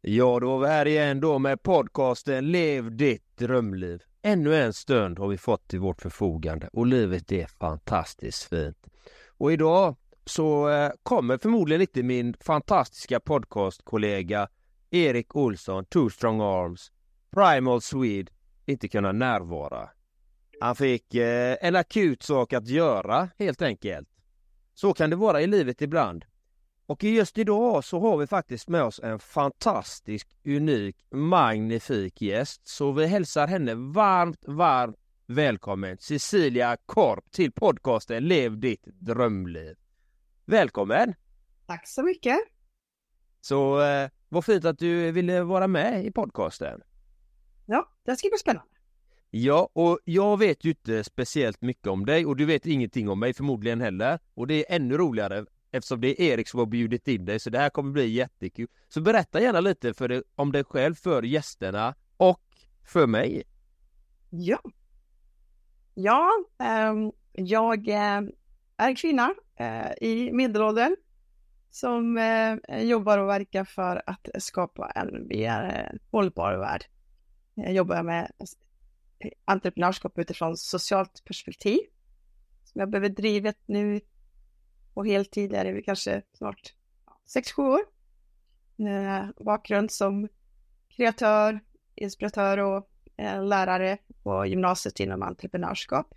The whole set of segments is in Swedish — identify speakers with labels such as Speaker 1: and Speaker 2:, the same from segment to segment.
Speaker 1: Ja, då var vi här igen då med podcasten Lev ditt drömliv. Ännu en stund har vi fått till vårt förfogande och livet är fantastiskt fint. Och idag så eh, kommer förmodligen inte min fantastiska podcastkollega Erik Olsson, Two Strong Arms, Primal Swede, inte kunna närvara. Han fick eh, en akut sak att göra helt enkelt. Så kan det vara i livet ibland. Och just idag så har vi faktiskt med oss en fantastisk, unik, magnifik gäst. Så vi hälsar henne varmt, varmt välkommen Cecilia Korp till podcasten Lev ditt drömliv. Välkommen!
Speaker 2: Tack så mycket!
Speaker 1: Så eh, vad fint att du ville vara med i podcasten.
Speaker 2: Ja, det ska bli spännande.
Speaker 1: Ja, och jag vet ju inte speciellt mycket om dig och du vet ingenting om mig förmodligen heller. Och det är ännu roligare eftersom det är Erik som har bjudit in dig så det här kommer bli jättekul. Så berätta gärna lite för dig, om dig själv för gästerna och för mig.
Speaker 2: Ja. Ja, ehm, eh, jag är kvinna eh, i medelåldern som eh, jobbar och verkar för att skapa en mer eh, hållbar värld. Jag jobbar med entreprenörskap utifrån socialt perspektiv som jag behöver drivet nu på heltid är det väl kanske snart 6-7 år. Eh, bakgrund som kreatör, inspiratör och eh, lärare på gymnasiet inom entreprenörskap.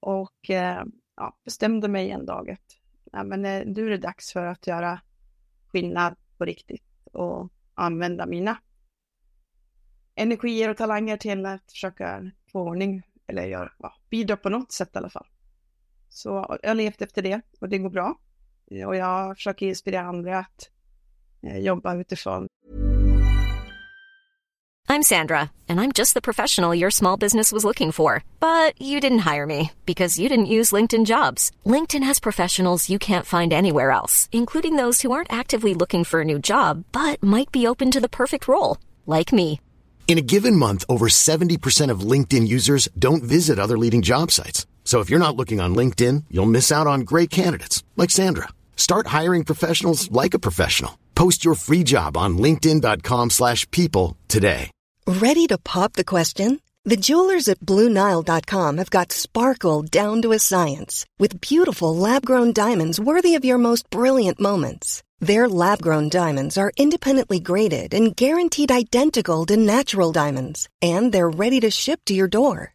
Speaker 2: Och eh, ja, bestämde mig en dag att ja, men, eh, nu är det dags för att göra skillnad på riktigt och använda mina energier och talanger till att försöka få ordning eller göra, ja, bidra på något sätt i alla fall. Så jag har levt efter det och det går bra. Och jag försöker inspirera andra att eh, jobba utifrån.
Speaker 3: I'm Sandra and I'm just the professional your small business was looking for. But you didn't hire me because you didn't use LinkedIn jobs. LinkedIn has professionals you can't find anywhere else, including those who aren't actively looking for a new job but might be open to the perfect role, like me.
Speaker 4: In a given month, over 70% of LinkedIn users don't visit other leading job sites. So if you're not looking on LinkedIn, you'll miss out on great candidates like Sandra. Start hiring professionals like a professional. Post your free job on linkedin.com/people today.
Speaker 5: Ready to pop the question? The jewelers at bluenile.com have got sparkle down to a science with beautiful lab-grown diamonds worthy of your most brilliant moments. Their lab-grown diamonds are independently graded and guaranteed identical to natural diamonds, and they're ready to ship to your door.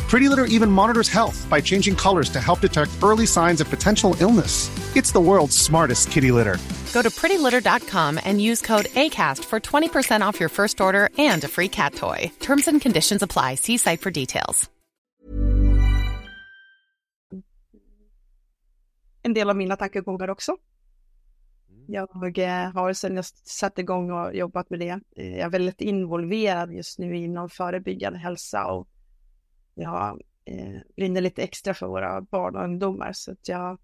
Speaker 6: Pretty Litter even monitors health by changing colors to help detect early signs of potential illness. It's the world's smartest kitty litter.
Speaker 7: Go to prettylitter.com and use code ACAST for 20% off your first order and a free cat toy. Terms and conditions apply. See site for details.
Speaker 2: En del av mina tankegångar också. Jag eh, har sedan jag satte igång och jobbat med det. Jag är väldigt involverad just nu inom förebyggande hälsa och jag eh, brinner lite extra för våra barn och ungdomar så att jag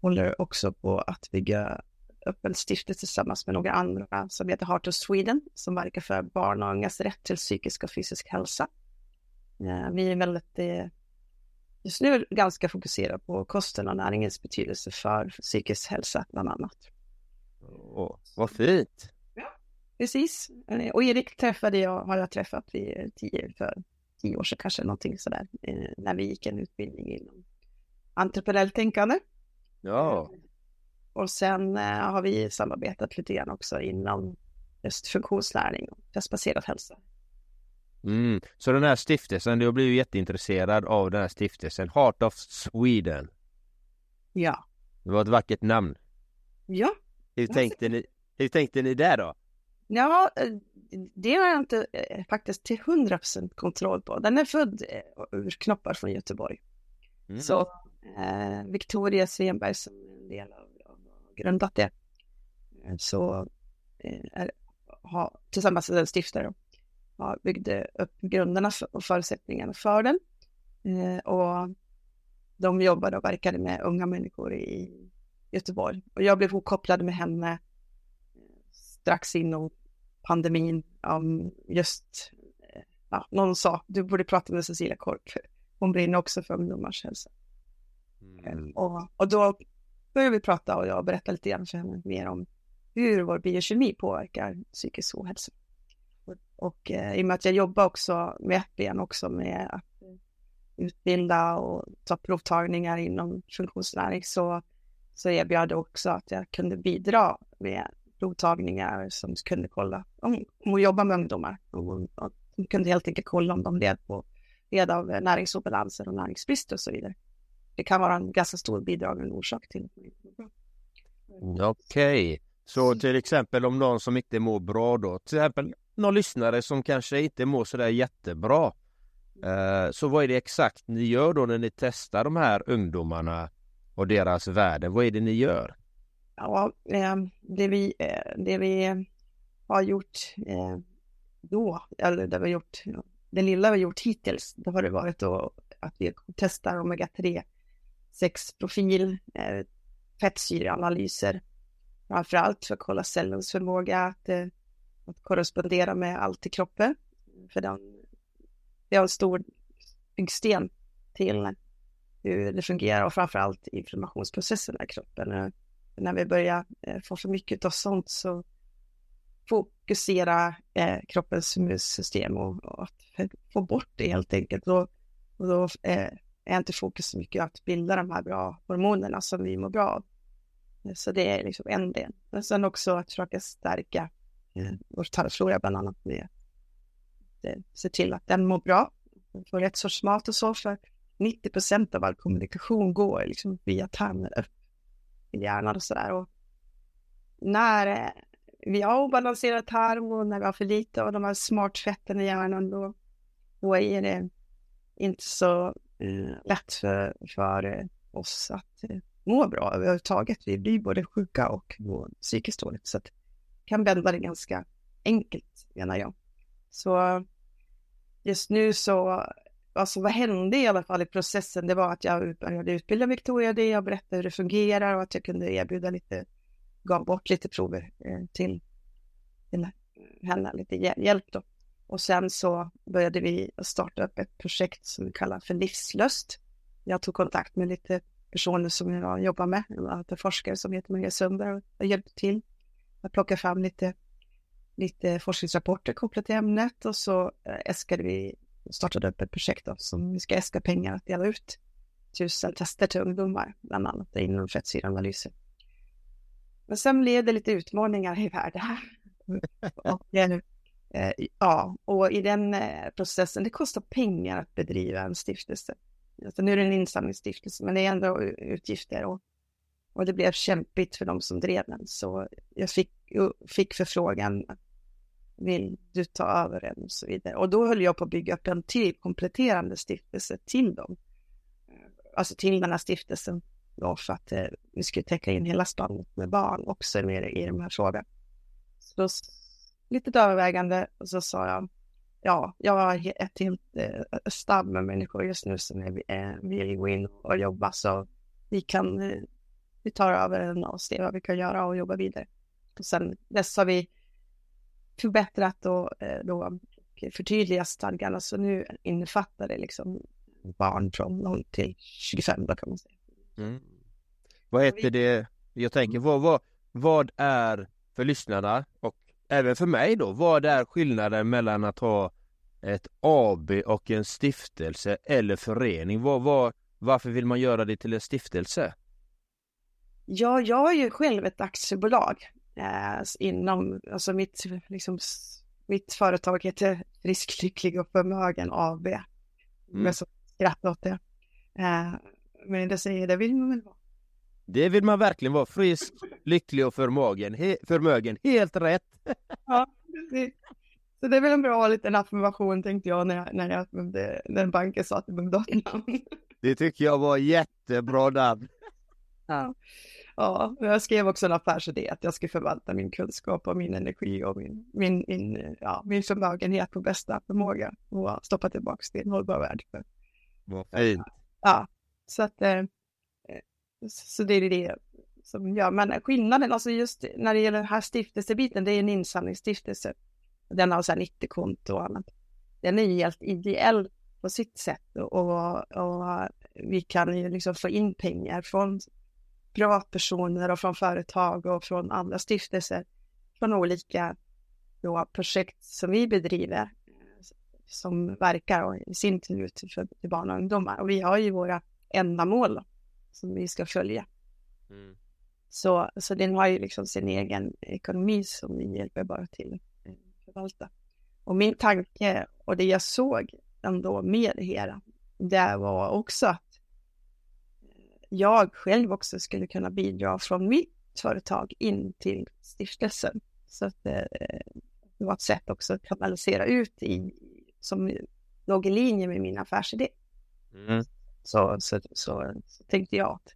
Speaker 2: håller också på att bygga upp en stiftelse tillsammans med några andra som heter Heart of Sweden som verkar för barn och ungas rätt till psykisk och fysisk hälsa. Eh, vi är väldigt eh, just nu ganska fokuserade på kosten och näringens betydelse för psykisk hälsa bland annat.
Speaker 1: Åh, vad fint!
Speaker 2: Ja, precis. Och Erik träffade jag, har jag träffat vid tio, för tio år sedan kanske, någonting sådär, eh, när vi gick en utbildning inom entreprenöriellt tänkande.
Speaker 1: Ja.
Speaker 2: Och sen eh, har vi samarbetat lite grann också inom just funktionslärning och testbaserad hälsa.
Speaker 1: Mm. Så den här stiftelsen, du har blivit jätteintresserad av den här stiftelsen, Heart of Sweden.
Speaker 2: Ja.
Speaker 1: Det var ett vackert namn.
Speaker 2: Ja.
Speaker 1: Hur tänkte ni, hur tänkte ni där då?
Speaker 2: Ja, eh, det har jag inte eh, faktiskt till 100% kontroll på. Den är född eh, ur knoppar från Göteborg. Mm. Så eh, Victoria Svenberg som är en del av, av grundat det. Så eh, är, ha, tillsammans med en stiftare ja, byggde upp grunderna och förutsättningarna för den. Eh, och de jobbade och verkade med unga människor i Göteborg. Och jag blev ihopkopplad med henne strax inom pandemin om just, eh, ja, någon sa, du borde prata med Cecilia Korp. Hon brinner också för ungdomars hälsa. Mm. Och, och då började vi prata och jag berättade lite grann för henne mer om hur vår biokemi påverkar psykisk ohälsa. Och, och eh, i och med att jag jobbar också med ett ben också med att utbilda och ta provtagningar inom funktionsnäring så, så erbjöd jag också att jag kunde bidra med provtagningar som kunde kolla om hon jobbar med ungdomar. Och, och kunde helt enkelt kolla om de led, på, led av näringsobalanser och näringsbrist och så vidare. Det kan vara en ganska stor bidragande orsak till
Speaker 1: Okej, okay. så till exempel om någon som inte mår bra då, till exempel någon lyssnare som kanske inte mår sådär jättebra Eh, så vad är det exakt ni gör då när ni testar de här ungdomarna och deras värden? Vad är det ni gör?
Speaker 2: Ja, eh, det vi, eh, det vi har gjort då, eller det vi har gjort, det lilla vi har gjort hittills, det har det varit då att vi testar omega-3, 6-profil, fettsyreanalyser, framförallt för att kolla cellens förmåga att, att korrespondera med allt i kroppen. För den vi har en stor byggsten till hur det fungerar och framförallt inflammationsprocesserna i kroppen. När vi börjar eh, få för mycket av sånt så fokusera eh, kroppens immunsystem och, och, att få bort det helt enkelt. Då, och då eh, är inte fokus så mycket att bilda de här bra hormonerna som vi mår bra av. Så det är liksom en del. Men sen också att försöka stärka eh, vår tarmflora bland annat med att eh, se till att den mår bra, får rätt sorts mat och så, för 90 procent av all kommunikation går liksom via tarmen upp hjärnan och sådär. När eh, vi har obalanserad tarm och när vi har för lite av de här smartfetten i hjärnan, då, då är det inte så eh, lätt för, för oss att må bra överhuvudtaget. Vi blir både sjuka och mår psykiskt dåligt, så att kan vända det ganska enkelt, menar jag. Så just nu så, alltså vad hände i alla fall i processen, det var att jag började utbilda Victoria det, jag berättade hur det fungerar och att jag kunde erbjuda lite, gav bort lite prover eh, till, till henne, lite hjälp då. Och sen så började vi starta upp ett projekt som vi kallar för Livslöst. Jag tog kontakt med lite personer som jag jobbar med, en forskare som heter Maria Sundberg och hjälpte till att plocka fram lite lite forskningsrapporter kopplat till ämnet och så eh, äskade vi, startade upp ett projekt då, som vi ska äska pengar att dela ut tusen tester till ungdomar, bland annat inom fettsyreanalyser. Men sen blev det lite utmaningar i världen. och, eh, eh, ja, och i den eh, processen, det kostar pengar att bedriva en stiftelse. Alltså, nu är det en insamlingsstiftelse, men det är ändå utgifter och, och det blev kämpigt för de som drev den. Så jag fick, fick förfrågan att vill du ta över den och så vidare. Och då höll jag på att bygga upp en till kompletterande stiftelse till dem. Eh, alltså till den här stiftelsen då för att eh, vi skulle täcka in hela spannet med barn också med i de här frågorna. Så då, lite övervägande och så sa jag, ja, jag har ett helt eh, stab med människor just nu som är, eh, vill gå in och jobba så vi kan, eh, vi tar över den och ser vad vi kan göra och jobba vidare. Och sen dess har vi förbättrat och eh, då förtydligat stadgarna. Så nu innefattar det liksom barn från 0 till 25 då kan man säga.
Speaker 1: Mm. Vad heter det? Jag tänker vad, vad, vad är för lyssnarna och även för mig då, vad är skillnaden mellan att ha ett AB och en stiftelse eller förening? Vad, vad, varför vill man göra det till en stiftelse?
Speaker 2: Ja, jag är ju själv ett aktiebolag eh, inom, alltså mitt, liksom, mitt företag heter Frisk, lycklig och förmögen AB. Mm. Så skrattar åt det. Eh, men det säger, det vill man väl vara.
Speaker 1: Det vill man verkligen vara. Frisk, lycklig och förmögen. He förmögen. Helt rätt.
Speaker 2: ja, det, så det är väl en bra liten affirmation tänkte jag när, jag, när, jag, när banken sa att det var namn.
Speaker 1: Det tycker jag var jättebra namn.
Speaker 2: Ja. Ja, jag skrev också en affärsidé att jag ska förvalta min kunskap och min energi och min, min, min, ja, min förmögenhet på bästa förmåga och stoppa tillbaka i en hållbar värld.
Speaker 1: Vad fint.
Speaker 2: Ja, så att eh, så det är det som gör, men skillnaden, alltså just när det gäller den här stiftelsebiten, det är en insamlingsstiftelse. Den har så här 90 konto och annat. Den är helt ideell på sitt sätt och, och vi kan ju liksom få in pengar från privatpersoner och från företag och från andra stiftelser från olika då, projekt som vi bedriver som verkar och i sin tur för, till barn och ungdomar. Och vi har ju våra ändamål som vi ska följa. Mm. Så, så den har ju liksom sin egen ekonomi som vi hjälper bara till att förvalta. Och min tanke och det jag såg ändå med hela, det var också att jag själv också skulle kunna bidra från mitt företag in till stiftelsen. Så att det, det var ett sätt också att kanalisera ut i, som låg i linje med min affärsidé. Mm. Så, så, så, så, tänkte jag att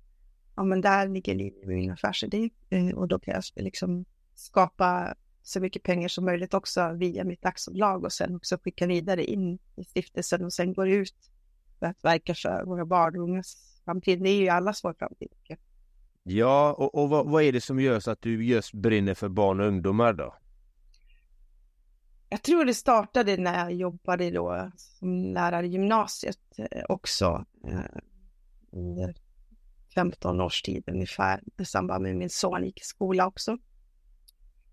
Speaker 2: ja, men där ligger linje med min affärsidé eh, och då kan jag liksom skapa så mycket pengar som möjligt också via mitt aktiebolag och sen också skicka vidare in i stiftelsen och sen går ut för att verka för våra barn och ungas Det är ju allas vår framtid.
Speaker 1: Ja, och, och vad, vad, är det som gör så att du just brinner för barn och ungdomar då?
Speaker 2: Jag tror det startade när jag jobbade då som lärare i gymnasiet eh, också. Eh, under 15 års tid ungefär i samband med min son gick i skola också.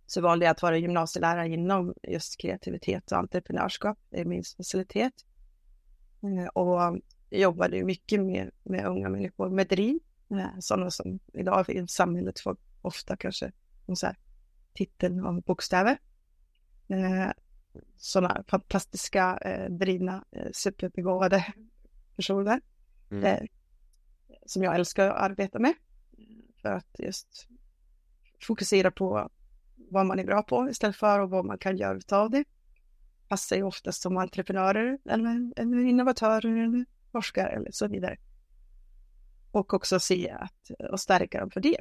Speaker 2: Så valde jag att vara gymnasielärare inom just kreativitet och entreprenörskap. Det är min specialitet. Eh, och jag jobbade mycket med, med unga människor med driv. Sådana som idag i samhället får ofta kanske så här, titeln av bokstäver sådana fantastiska, eh, drivna, eh, superbegåvade personer. Mm. Eh, som jag älskar att arbeta med. För att just fokusera på vad man är bra på istället för och vad man kan göra av det. Passar ju oftast som entreprenörer eller, eller innovatörer eller forskare eller så vidare. Och också se att, och stärka dem för det.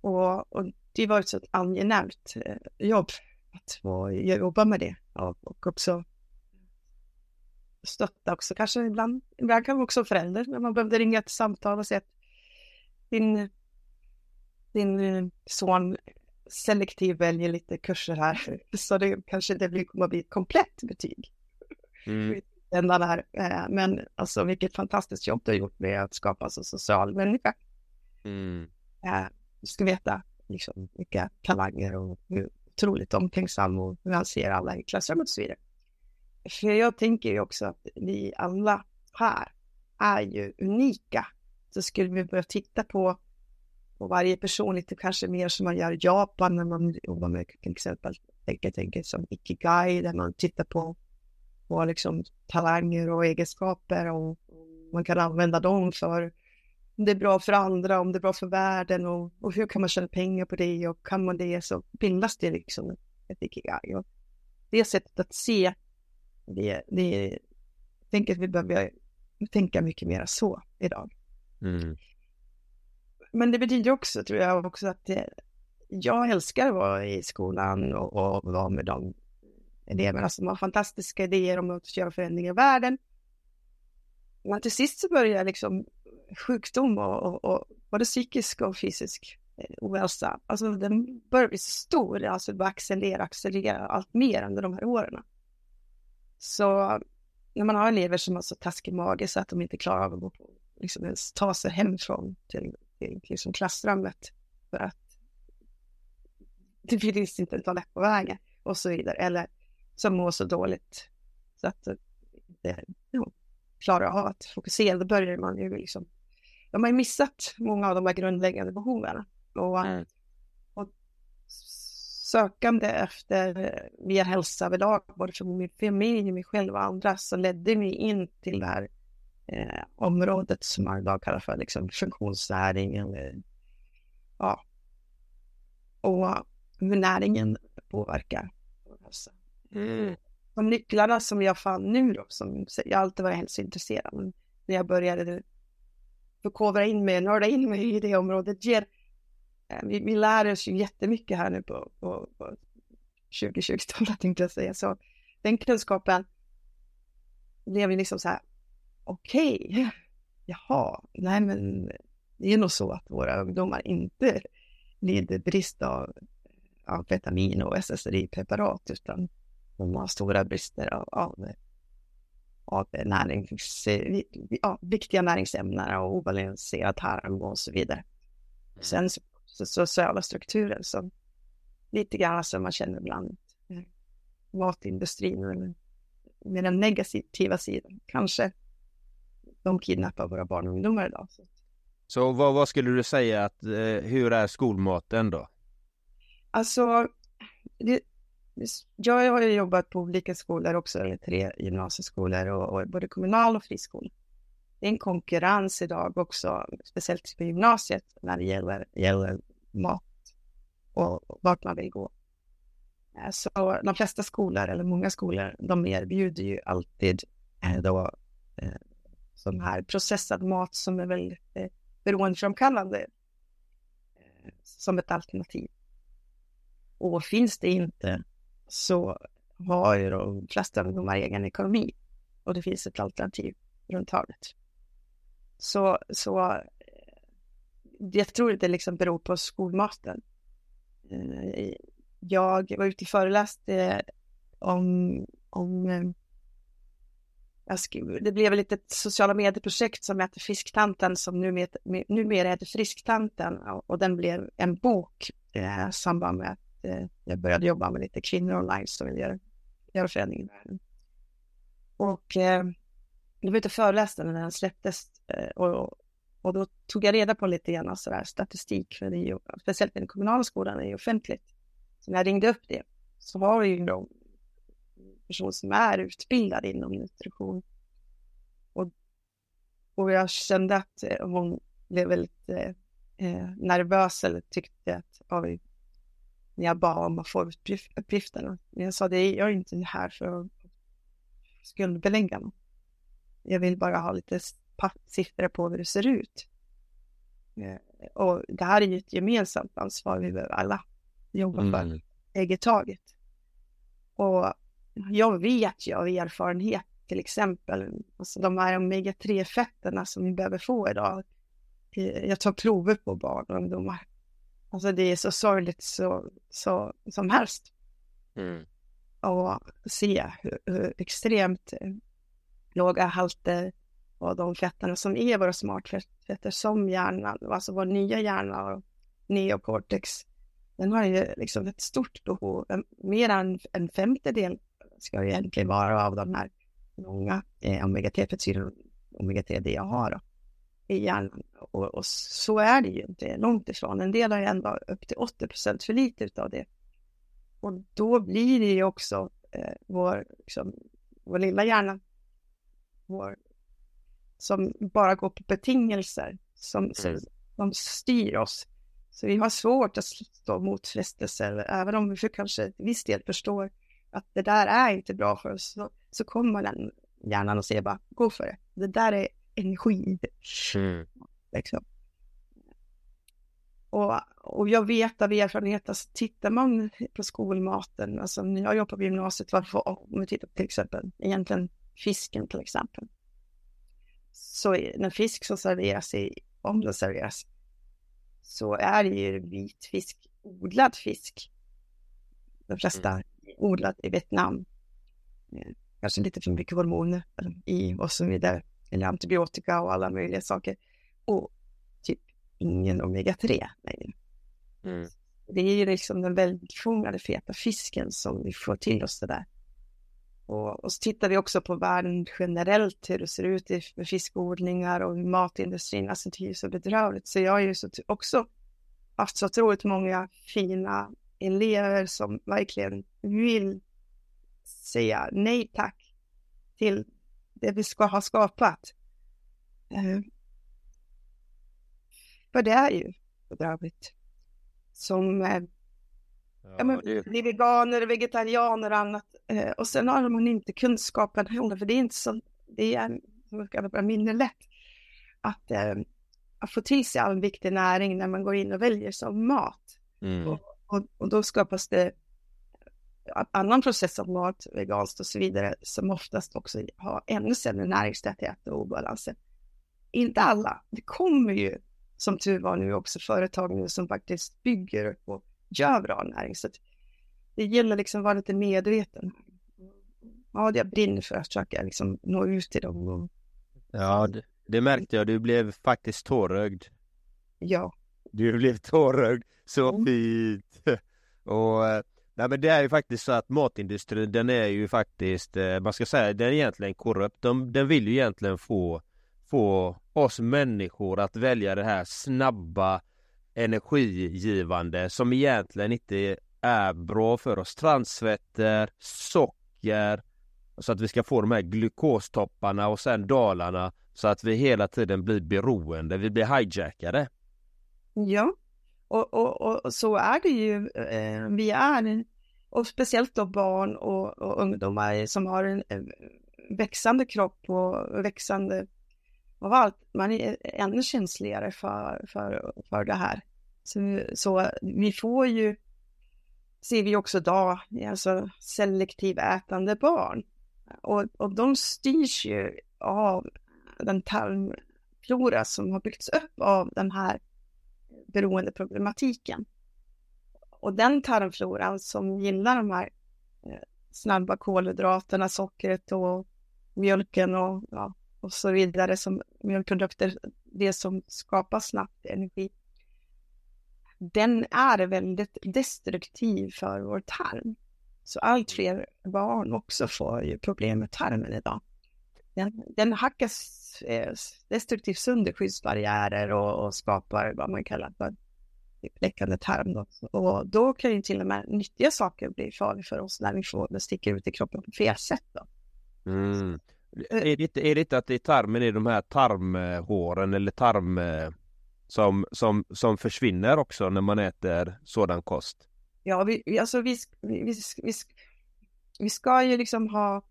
Speaker 2: Och, och det var ett så angenämt eh, jobb att få jobba med det och också stötta också kanske ibland. Ibland kan också förälder när man behövde ringa ett samtal och säga att din, din son selektiv väljer lite kurser här så det kanske det blir, kommer att bli ett komplett betyg. Mm. Den där, eh, men alltså vilket fantastiskt jobb du har gjort med att skapa en social människa. Mm. Eh, du ska veta liksom, vilka talanger och hur otroligt omtänksam och hur han ser alla i klassrummet och så vidare. För jag tänker ju också att vi alla här är ju unika. Så skulle vi börja titta på, på varje person lite kanske mer som man gör i Japan när man jobbar med till exempel tänker, tänker som Ikigai där man tittar på, på liksom talanger och egenskaper och man kan använda dem för om det är bra för andra, om det är bra för världen och, och hur kan man tjäna pengar på det och kan man det så bildas det liksom ett ikigai. Och det sättet att se, det, det, jag tänker att vi behöver tänka mycket mer så idag. Mm. Men det betyder också, tror jag, också att det, jag älskar att vara i skolan och, och vara med de eleverna som har fantastiska idéer om att göra förändringar i världen. Men till sist så börjar liksom sjukdom och, och, och både psykisk och fysisk eh, ohälsa. Alltså den börjar bli så stor, alltså det börjar accelerera, accelerera allt mer under de här åren. Så när man har elever som har så taskig mage så att de inte klarar av att gå på, liksom ens ta sig hemifrån till, till liksom klassrummet för att det finns inte en toalett på vägen och så vidare. Eller som mår så dåligt så att det, ja, klarar av att fokusera. Då börjar man ju liksom de har ju missat många av de här grundläggande behoven. Och, mm. och sökande efter mer hälsa överlag, både för min familj, mig själv och andra, så ledde mig in till det här eh, området som man idag kallar för liksom, funktionsnäring. Eller, ja. Och hur näringen påverkar. Mm. Och nycklarna som jag fann nu då, som jag alltid var hälsointresserad, av, när jag började förkovra in mig, nörda in mig i det området ger, eh, vi, vi lär oss ju jättemycket här nu på, på, på 2020-talet tänkte jag säga, så den kunskapen blev ju liksom så här, okej, okay, jaha, nej men det är nog så att våra ungdomar inte lider brist av amfetamin och SSRI-preparat utan de har stora brister av, av, av närings, ja, viktiga näringsämnen och obalanserad tarm och så vidare. Sen så, så, sociala strukturer som lite grann som man känner ibland eh, matindustrin med den negativa sidan. Kanske de kidnappar våra barn och ungdomar idag. Så,
Speaker 1: så vad, vad skulle du säga att, eh, hur är skolmaten då?
Speaker 2: Alltså, det, jag har ju jobbat på olika skolor också, eller tre gymnasieskolor och, och både kommunal och friskola. Det är en konkurrens idag också, speciellt på gymnasiet när det gäller, gäller mat och vart man vill gå. Eh, så de flesta skolor, eller många skolor, de erbjuder ju alltid eh, då eh, sån här processad mat som är väldigt eh, beroendeframkallande eh, som ett alternativ. Och finns det inte så har ju de flesta ungdomar egen ekonomi och det finns ett alternativ runt hörnet. Så, så eh, jag tror det liksom beror på skolmaten. Eh, jag var ute och föreläste om, om eh, det blev ett litet sociala medieprojekt som heter Fisktanten som numera, numera heter Frisktanten och den blev en bok i samband med att Eh, jag började jobba med lite kvinnor online som vill göra, göra förändring i världen. Och eh, jag var ute och föreläste när den släpptes eh, och, och då tog jag reda på lite grann sådär statistik, för det är ju, speciellt i den kommunala skolan är ju offentligt. Så när jag ringde upp det så var det ju en person som är utbildad inom nutrition. Och, och jag kände att eh, hon blev väldigt eh, eh, nervös eller tyckte att när jag bad om att få uppgifterna. Men jag sa det jag är inte här för att skuldbelägga någon. Jag vill bara ha lite siffror på hur det ser ut. Eh, och det här är ju ett gemensamt ansvar vi behöver alla jobba för, mm. eget taget. Och jag vet ju av erfarenhet till exempel, alltså de här omega-3-fetterna som vi behöver få idag. Eh, jag tar prover på barn och ungdomar Alltså det är så sorgligt så, så, som helst. Mm. Och se hur, hur extremt låga halter av de fetterna som är våra smartfetter som hjärnan, alltså vår nya hjärna och neocortex, den har ju liksom ett stort behov, mer än en femtedel ska ju egentligen vara av de här många eh, omega-3-fettsyror, omega-3 jag har. Då i hjärnan. Och, och, så är det ju inte, långt ifrån. En del har ju ändå upp till 80 procent för lite av det. Och då blir det ju också eh, vår, liksom, vår lilla hjärna, vår, som bara går på betingelser, som, mm. som styr oss. Så vi har svårt att stå emot frestelser, även om vi kanske till viss del förstår att det där är inte bra för oss, så, så kommer den hjärnan och säger bara, gå för det. Det där är energi. Mm. Liksom. Och, och jag vet av erfarenhet, alltså, tittar man på skolmaten, alltså när jag jobbar på gymnasiet, varför, om vi tittar på till exempel, egentligen fisken till exempel. Så när fisk som serveras, i, om den serveras, så är det ju vit fisk, odlad fisk. De flesta mm. odlat i Vietnam. Eh, kanske lite för mycket hormoner i och så vidare eller antibiotika och alla möjliga saker. Och typ ingen omega-3 längre. Mm. Det är ju liksom den välfångade feta fisken som vi får till oss det där. Och, och så tittar vi också på världen generellt, hur det ser ut i, med fiskodlingar och matindustrin. Alltså det är ju så bedrövligt. Så jag har ju så, också haft så otroligt många fina elever som verkligen vill säga nej tack till det vi ska ha skapat. Eh, för det är ju bedrövligt. Som eh, ja, ja, men, det... veganer, vegetarianer och annat. Eh, och sen har man inte kunskapen heller, för det är inte så, det är, som jag kallar det, mindre lätt att, att få till sig all viktig näring när man går in och väljer som mat.
Speaker 1: Mm.
Speaker 2: Och, och, och då skapas det annan process av mat, veganskt och så vidare, som oftast också har ännu sämre näringstäthet och obalanser. Inte alla. Det kommer ju som tur var nu också företag nu som faktiskt bygger och gör bra näring. Så det gäller liksom att vara lite medveten. Ja, jag brinner för att försöka liksom nå ut till dem.
Speaker 1: Ja, det, det märkte jag. Du blev faktiskt tårögd.
Speaker 2: Ja.
Speaker 1: Du blev tårögd. Så
Speaker 2: Mm.
Speaker 1: fint. Och eh, nej, men det är ju faktiskt så att matindustrin den är ju faktiskt, eh, man ska säga, den är egentligen korrupt. De, den vill ju egentligen få, få oss människor att välja det här snabba energigivande som egentligen inte är bra för oss. Transfetter, socker, så att vi ska få de här glukostopparna och sen dalarna så att vi hela tiden blir beroende, vi blir hijackade.
Speaker 2: Ja, och, och, och så är det ju. Eh, vi är, och speciellt då barn och, och ungdomar som har en eh, växande kropp och växande av allt. Man är ännu känsligare för, för, för det här. Så, så vi får ju, ser vi också idag, alltså selektiv ätande barn. Och, och de styrs ju av den tarmflora som har byggts upp av den här beroendeproblematiken. Och den tarmfloran som gillar de här eh, snabba kolhydraterna, sockret och mjölken och, ja, och så vidare som mjölkprodukter, det som skapar snabbt energi. Den är väldigt destruktiv för vår tarm. Så allt fler barn också får ju problem med tarmen idag. Den, den hackas eh, destruktivt sönder skyddsbarriärer och, och skapar vad man kallar för läckande tarm. Då. Och då kan ju till och med nyttiga saker bli farliga för oss när vi får det sticker ut i kroppen på fel sätt. Då.
Speaker 1: Mm. Är, det inte, är det inte att i tarmen är de här tarmhåren eller tarm som, som, som försvinner också när man äter sådan kost?
Speaker 2: Ja, vi, alltså vi, vi, vi, vi, vi ska ju liksom ha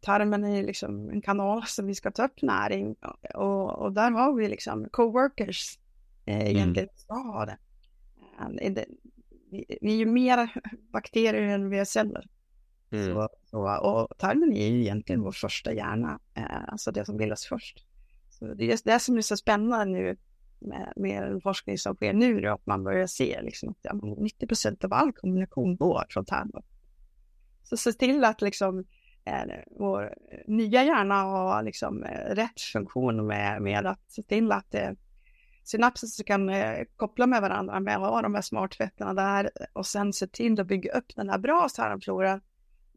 Speaker 2: tarmen är liksom en kanal som vi ska ta upp näring och, och där har vi liksom coworkers eh, egentligen ska ha det. Det vi, vi är ju mer bakterier än vi är celler. Mm. Så, så, och tarmen är ju egentligen vår första hjärna, eh, alltså det som bildas först. Så det är just det som är så spännande nu med, med den forskning som sker nu, då, att man börjar se liksom att ja, 90 procent av all kommunikation går från tarmen. Så se till att liksom vår nya hjärna har liksom eh, rätt funktion med, med att se till att eh, synapser kan eh, koppla med varandra med att ha de här smartfetterna där och sen se till att bygga upp den här bra tarmfloran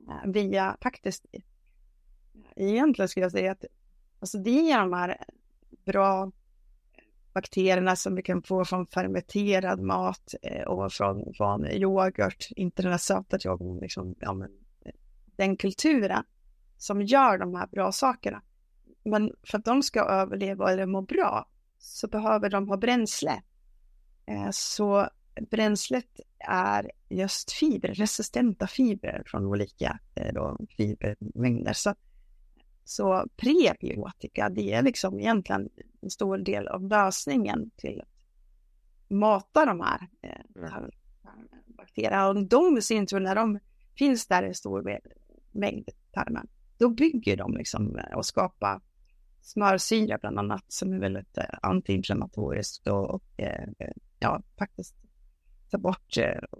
Speaker 2: eh, via faktiskt eh, egentligen skulle jag säga att alltså det är de här bra bakterierna som vi kan få från fermenterad mat eh, och från, från yoghurt, inte den här söta yoghurten, liksom, ja, men, den kulturen som gör de här bra sakerna. Men för att de ska överleva eller må bra så behöver de ha bränsle. Så bränslet är just fibrer, resistenta fibrer från olika då, fibermängder. Så, så prebiotika, det är liksom egentligen en stor del av lösningen till att mata de här, här bakterierna. Och de i sin tur, när de finns där i stor mängd tarmen, då bygger de liksom och skapar smörsyra bland annat som är väldigt eh, antiinflammatoriskt och, och eh, ja, faktiskt ta bort eh,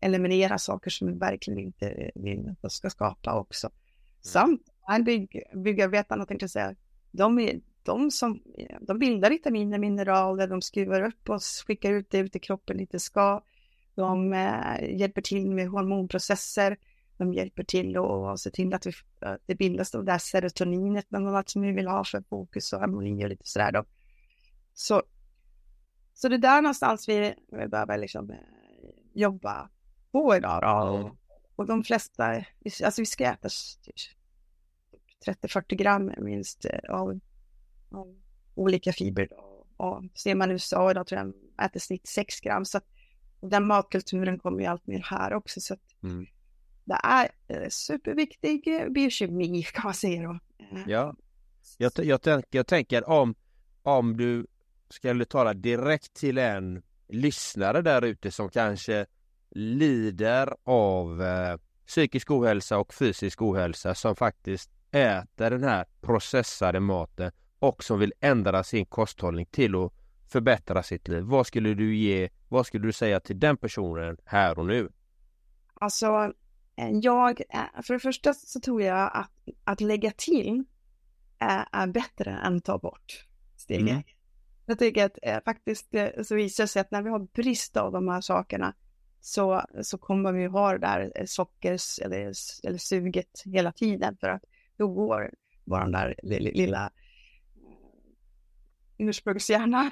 Speaker 2: eliminera saker som vi verkligen inte vill att de ska skapa också. Mm. Samt bygg, byggarbetarna tänkte jag säga, de är de som de bildar vitaminer, mineraler, de skruvar upp och skickar ut det ut i kroppen lite ska. De eh, hjälper till med hormonprocesser de hjälper till och se till att, vi, att det bildas det där serotoninet bland annat som vi vill ha för fokus och harmoni och lite sådär då. Så, så det är där någonstans vi, vi behöver liksom jobba på idag då. Mm. Och de flesta, alltså vi ska äta 30-40 gram minst av, av olika fibrer. Och ser man USA idag tror jag de äter snitt 6 gram. Så att den matkulturen kommer ju allt mer här också. Så att, mm det är superviktig biokemi kan man säga då.
Speaker 1: Ja, jag, jag, tänk, jag tänker om, om du skulle tala direkt till en lyssnare där ute som kanske lider av eh, psykisk ohälsa och fysisk ohälsa som faktiskt äter den här processade maten och som vill ändra sin kosthållning till att förbättra sitt liv. Vad skulle du ge, vad skulle du säga till den personen här och nu?
Speaker 2: Alltså, eh, jag, eh, för det första så tror jag att, att lägga till är, är bättre än ta bort stegen. Mm. Jag tycker att eh, faktiskt eh, så visar det sig att när vi har brist av de här sakerna så, så kommer vi ha det där eh, sockers eller, eller suget hela tiden för att då går vår där lilla ursprungshjärna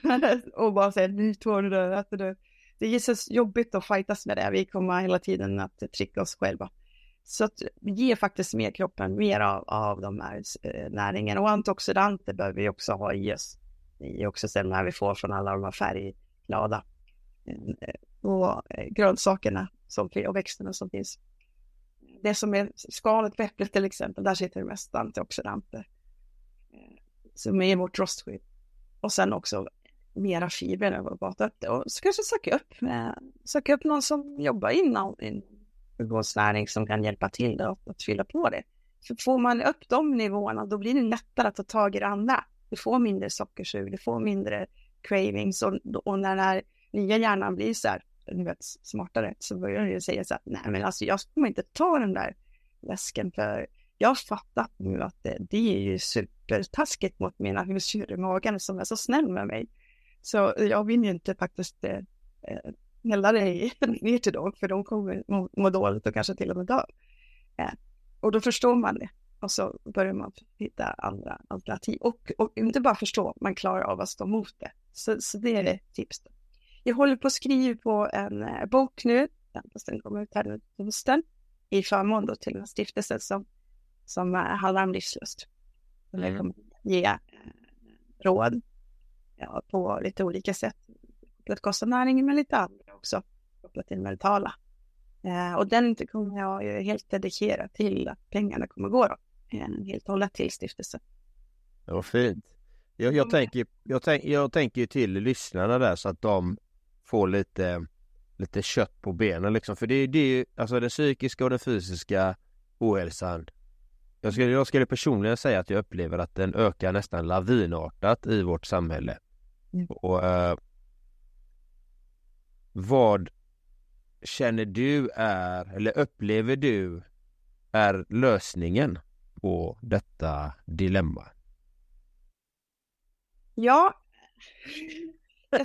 Speaker 2: och bara säger nu tår du det. Det är så jobbigt att fightas med det. Vi kommer hela tiden att trycka oss själva. Så att ge faktiskt mer kroppen mer av, av de här eh, näringen och antioxidanter behöver vi också ha i oss. I också sen när vi får från alla de här färgglada eh, och eh, grönsakerna som, och växterna som finns. Det som är skalet på äpplet till exempel, där sitter det mest antioxidanter. Eh, som är vårt rostskydd. Och sen också mera fibrer än vad vi upp det. Och så kanske söka upp, eh, söka upp någon som jobbar inom, inom sjukvårdsnäring som kan hjälpa till att, att fylla på det. För får man upp de nivåerna, då blir det lättare att ta tag i det andra. Du får mindre sockersug, du får mindre cravings och, och när den här nya hjärnan blir så här, du vet, smartare, så börjar den ju säga så att nej men alltså jag kommer inte ta den där läsken för jag har fattat nu att det, det är ju supertaskigt mot mina husdjur i magen som är så snäll med mig. Så jag vill ju inte faktiskt eh, eh hälla dig ner till dem, för de kommer må, må dåligt och kanske till och med dö. Eh, och då förstår man det och så börjar man hitta andra alternativ. Och, och inte bara förstå, man klarar av att stå emot det. Så, så det är ett tips. Då. Jag håller på att skriva på en eh, bok nu, den kommer ut här nu till hösten, i förmån då till en stiftelse som, som eh, handlar om livslust. Och mm. kommer ge eh, råd ja, på lite olika sätt kopplat kostnadnäringen men lite andra också kopplat till mentala. Eh, och den kommer jag helt dedikera till att pengarna kommer gå då, eh, helt och hållet till stiftelsen.
Speaker 1: Det var fint. Jag, jag, tänker, jag, tänk, jag tänker till lyssnarna där så att de får lite, lite kött på benen liksom. För det, det är ju alltså den psykiska och den fysiska ohälsan. Jag skulle, jag skulle personligen säga att jag upplever att den ökar nästan lavinartat i vårt samhälle. Mm. Och, uh, vad känner du är, eller upplever du är lösningen på detta dilemma?
Speaker 2: Ja,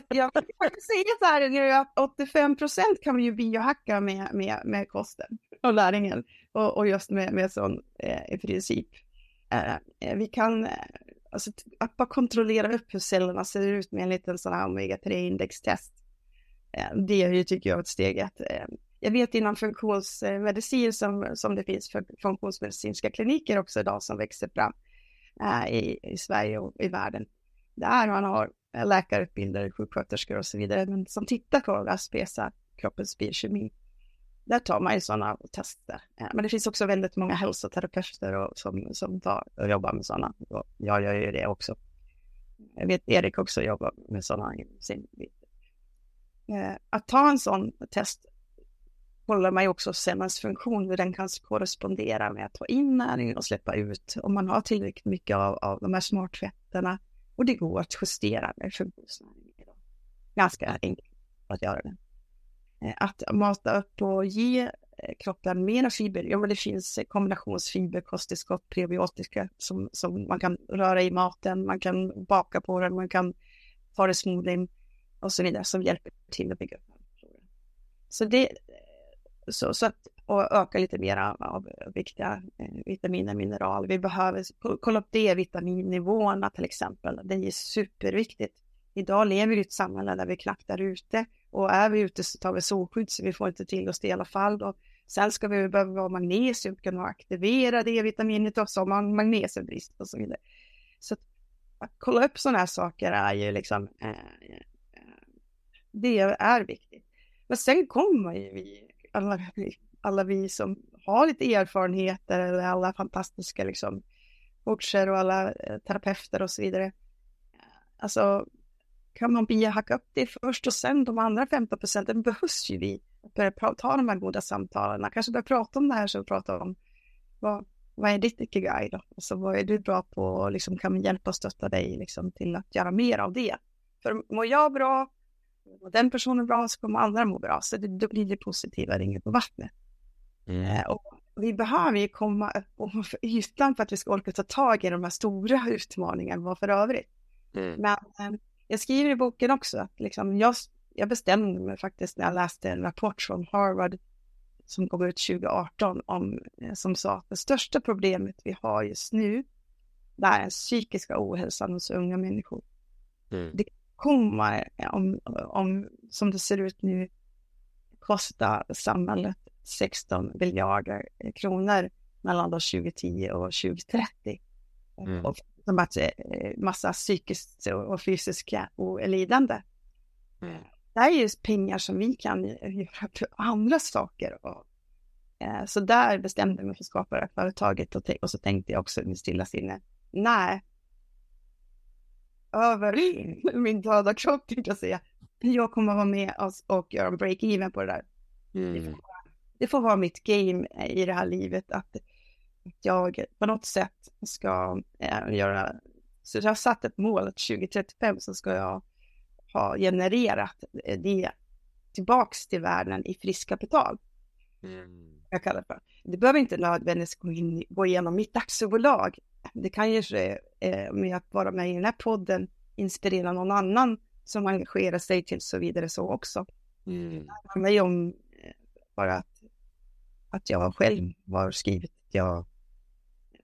Speaker 2: jag kan säga så här nu att 85 procent kan vi ju biohacka med, med, med kosten och näringen och, och just med, med sån eh, i princip. Eh, vi kan alltså, att bara kontrollera upp hur cellerna ser ut med en liten sån här omega-3 indextest eh, det är ju, tycker jag, ett steg att eh, jag vet inom funktionsmedicin eh, som, som det finns för funktionsmedicinska kliniker också idag som växer fram äh, i, i Sverige och i världen. Där man har läkarutbildade sjuksköterskor och så vidare, men som tittar på Aspesa, kroppens biokemi. Där tar man ju sådana tester. Eh, men det finns också väldigt många hälsoterapeuter och, som, som tar, och jobbar med sådana. Och jag gör ju det också. Jag vet Erik också jobbar med sådana sin eh, att ta en sån test kollar man ju också cellens funktion, hur den kan korrespondera med att ta in näring och släppa ut. Om man har tillräckligt mycket av, av de här smartfetterna och det går att justera med funktionsnäring. Ganska enkelt att göra det. Att mata upp och ge eh, kroppen mera fiber. Ja, men det finns eh, kombinationsfiber, kosttillskott, prebiotika som, som man kan röra i maten, man kan baka på den, man kan ta det smoothie och så vidare som hjälper till att bygga upp Så det, eh, så, så att, och öka lite mer av viktiga eh, vitaminer, mineral. Vi behöver kolla upp D-vitaminnivåerna till exempel. Det är superviktigt. Idag lever vi i ett samhälle där vi knappt är ute och är vi ute så tar vi solskydd så vi får inte till oss det i alla fall. Och sen ska vi behöva ha magnesium, kunna aktivera D-vitaminet och så har man magnesiumbrist och så vidare. Så att, att kolla upp sådana här saker är ju liksom eh, eh, det är viktigt. Men sen kommer ju vi, alla, alla vi som har lite erfarenheter eller alla fantastiska liksom coacher och alla eh, terapeuter och så vidare. alltså kan man bli hacka upp det först och sen de andra 15 procenten behövs ju vi. Börja ta de här goda samtalen, kanske börja prata om det här som vi pratar om. Vad, vad är ditt ikigai då? Alltså, vad är du bra på och liksom, kan vi hjälpa och stötta dig liksom, till att göra mer av det? För mår jag bra, och den personen bra så kommer andra må bra. Så det, då blir det positiva ringar på vattnet. Mm. Eh, och vi behöver ju komma upp för ytan för att vi ska orka ta tag i de här stora utmaningarna för övrigt. Mm. Men eh, jag skriver i boken också att liksom jag, jag bestämde mig faktiskt när jag läste en rapport från Harvard som kom ut 2018 om, eh, som sa att det största problemet vi har just nu det är den psykiska ohälsan hos unga människor. Mm. Det kommer, om, om, som det ser ut nu, kosta samhället 16 miljarder kronor mellan då 2010 och 2030. Mm. Och som att eh, massa psykiskt och fysiska lidande. Mm. Det är just pengar som vi kan göra för andra saker. Och, eh, så där bestämde jag mig för att skapa det här företaget och, och så tänkte jag också i stilla sinne, nej, över min döda kropp tänkte jag säga. Jag kommer vara med och, och göra en break-even på det där. Mm det får vara mitt game i det här livet att jag på något sätt ska äh, göra, så jag har satt ett mål att 2035 så ska jag ha genererat det tillbaks till världen i friskkapital. Mm. Jag kallar det för. Det behöver inte nödvändigtvis gå, in, gå igenom mitt aktiebolag. Det kan ju ske eh, med att vara med i den här podden, inspirera någon annan som engagerar sig till så vidare så också. Mm. Det handlar om eh, bara att att jag själv har skrivit jag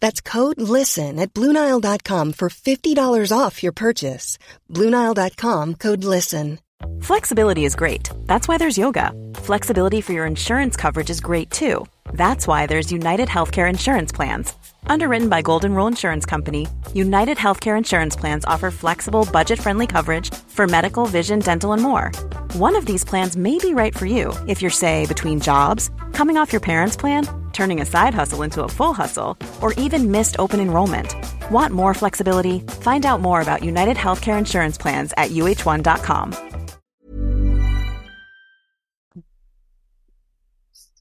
Speaker 5: That's code LISTEN at Bluenile.com for $50 off your purchase. Bluenile.com code LISTEN.
Speaker 8: Flexibility is great. That's why there's yoga. Flexibility for your insurance coverage is great too. That's why there's United Healthcare Insurance Plans. Underwritten by Golden Rule Insurance Company, United Healthcare Insurance Plans offer flexible, budget friendly coverage for medical, vision, dental, and more. One of these plans may be right for you if you're, say, between jobs, coming off your parents' plan, turning a side hustle into a full hustle, or even missed open enrollment. Want more flexibility? Find out more about United Healthcare Insurance Plans at uh1.com.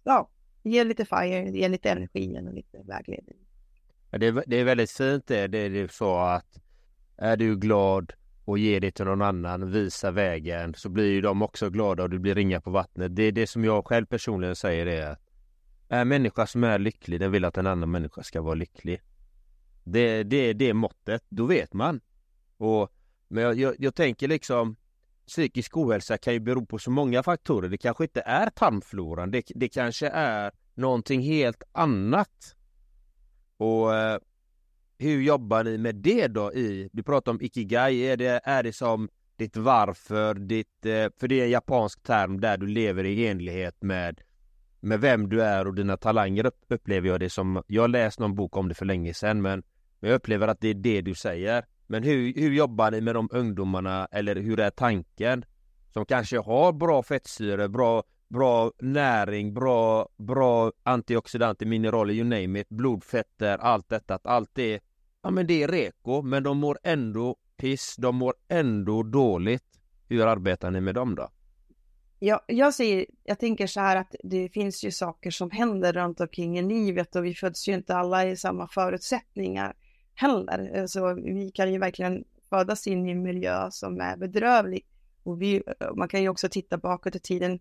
Speaker 2: Ja, ge lite fire, ge lite energi och lite vägledning.
Speaker 1: Det är, det är väldigt fint det, det är så att är du glad och ger det till någon annan, visa vägen, så blir ju de också glada och du blir ringa på vattnet. Det är det som jag själv personligen säger är att en människa som är lycklig, den vill att en annan människa ska vara lycklig. Det, det är det måttet, då vet man. Och, men jag, jag, jag tänker liksom psykisk ohälsa kan ju bero på så många faktorer. Det kanske inte är tarmfloran, det, det kanske är någonting helt annat. Och eh, hur jobbar ni med det då i, du pratar om ikigai, är det, är det som ditt varför, ditt, eh, för det är en japansk term där du lever i enlighet med med vem du är och dina talanger upplever jag det som, jag har läst någon bok om det för länge sedan men jag upplever att det är det du säger. Men hur, hur jobbar ni med de ungdomarna eller hur är tanken? Som kanske har bra fettsyre, bra bra näring, bra, bra antioxidanter, mineraler, you name it, blodfetter, allt detta, att allt det ja men det är reko, men de mår ändå piss, de mår ändå dåligt. Hur arbetar ni med dem då?
Speaker 2: Jag, jag, säger, jag tänker så här att det finns ju saker som händer runt omkring i livet och vi föds ju inte alla i samma förutsättningar heller. Så vi kan ju verkligen födas in i en miljö som är bedrövlig. Och vi, man kan ju också titta bakåt i tiden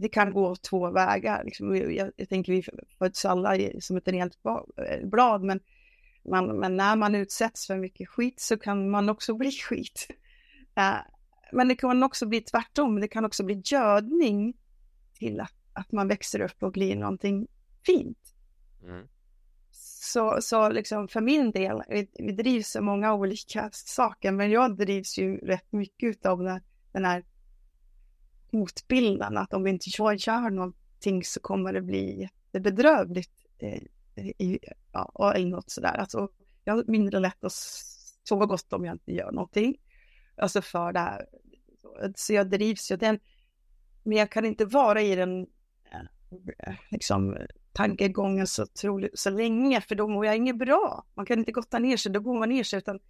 Speaker 2: det kan gå två vägar. Liksom. Jag, jag tänker vi föds alla som ett rent eh, blad, men, man, men när man utsätts för mycket skit så kan man också bli skit. Eh, men det kan också bli tvärtom, det kan också bli gödning till att, att man växer upp och blir någonting fint. Mm. så, så liksom för min del, vi, vi drivs av många olika saker, men jag drivs ju rätt mycket av den, den här hotbilden att om vi inte gör någonting så kommer det bli jättebedrövligt eh, i, ja, eller något sådär. Alltså, jag har mindre lätt att sova gott om jag inte gör någonting. Alltså för det här. Så jag drivs ju den. Men jag kan inte vara i den eh, liksom, tankegången så, troligt, så länge, för då mår jag inget bra. Man kan inte gotta ner sig, då går man ner sig. Utan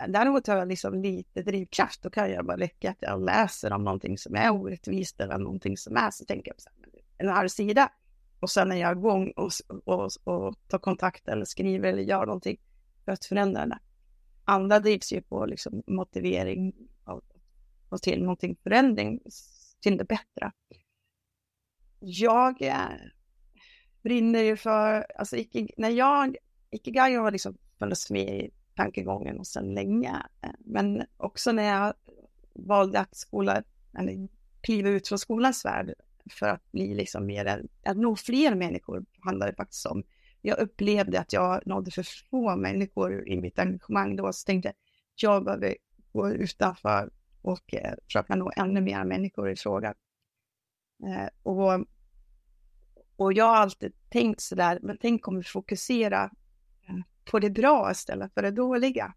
Speaker 2: eh, däremot har jag liksom lite drivkraft. Då kan jag bara räcka att jag läser om någonting som är orättvist eller någonting som är så tänker jag på en här sida och sen är jag igång och, och, och tar kontakt eller skriver eller gör någonting för att förändra det. Andra drivs ju på liksom motivering och, och till någonting förändring till det bättre. Jag är, brinner ju för, alltså icke, när jag, Ikigai har liksom funnits med i tankegången och sedan länge, eh, men också när jag valde att skola, eller kliva ut från skolans värld för att bli liksom mer att nå fler människor handlar det faktiskt om. Jag upplevde att jag nådde för få människor i mitt engagemang då, så tänkte jag, jag behöver gå utanför och eh, försöka nå ännu mer människor i frågan. Eh, och, och jag har alltid tänkt så där, men tänk om vi fokuserar eh, på det bra istället för det dåliga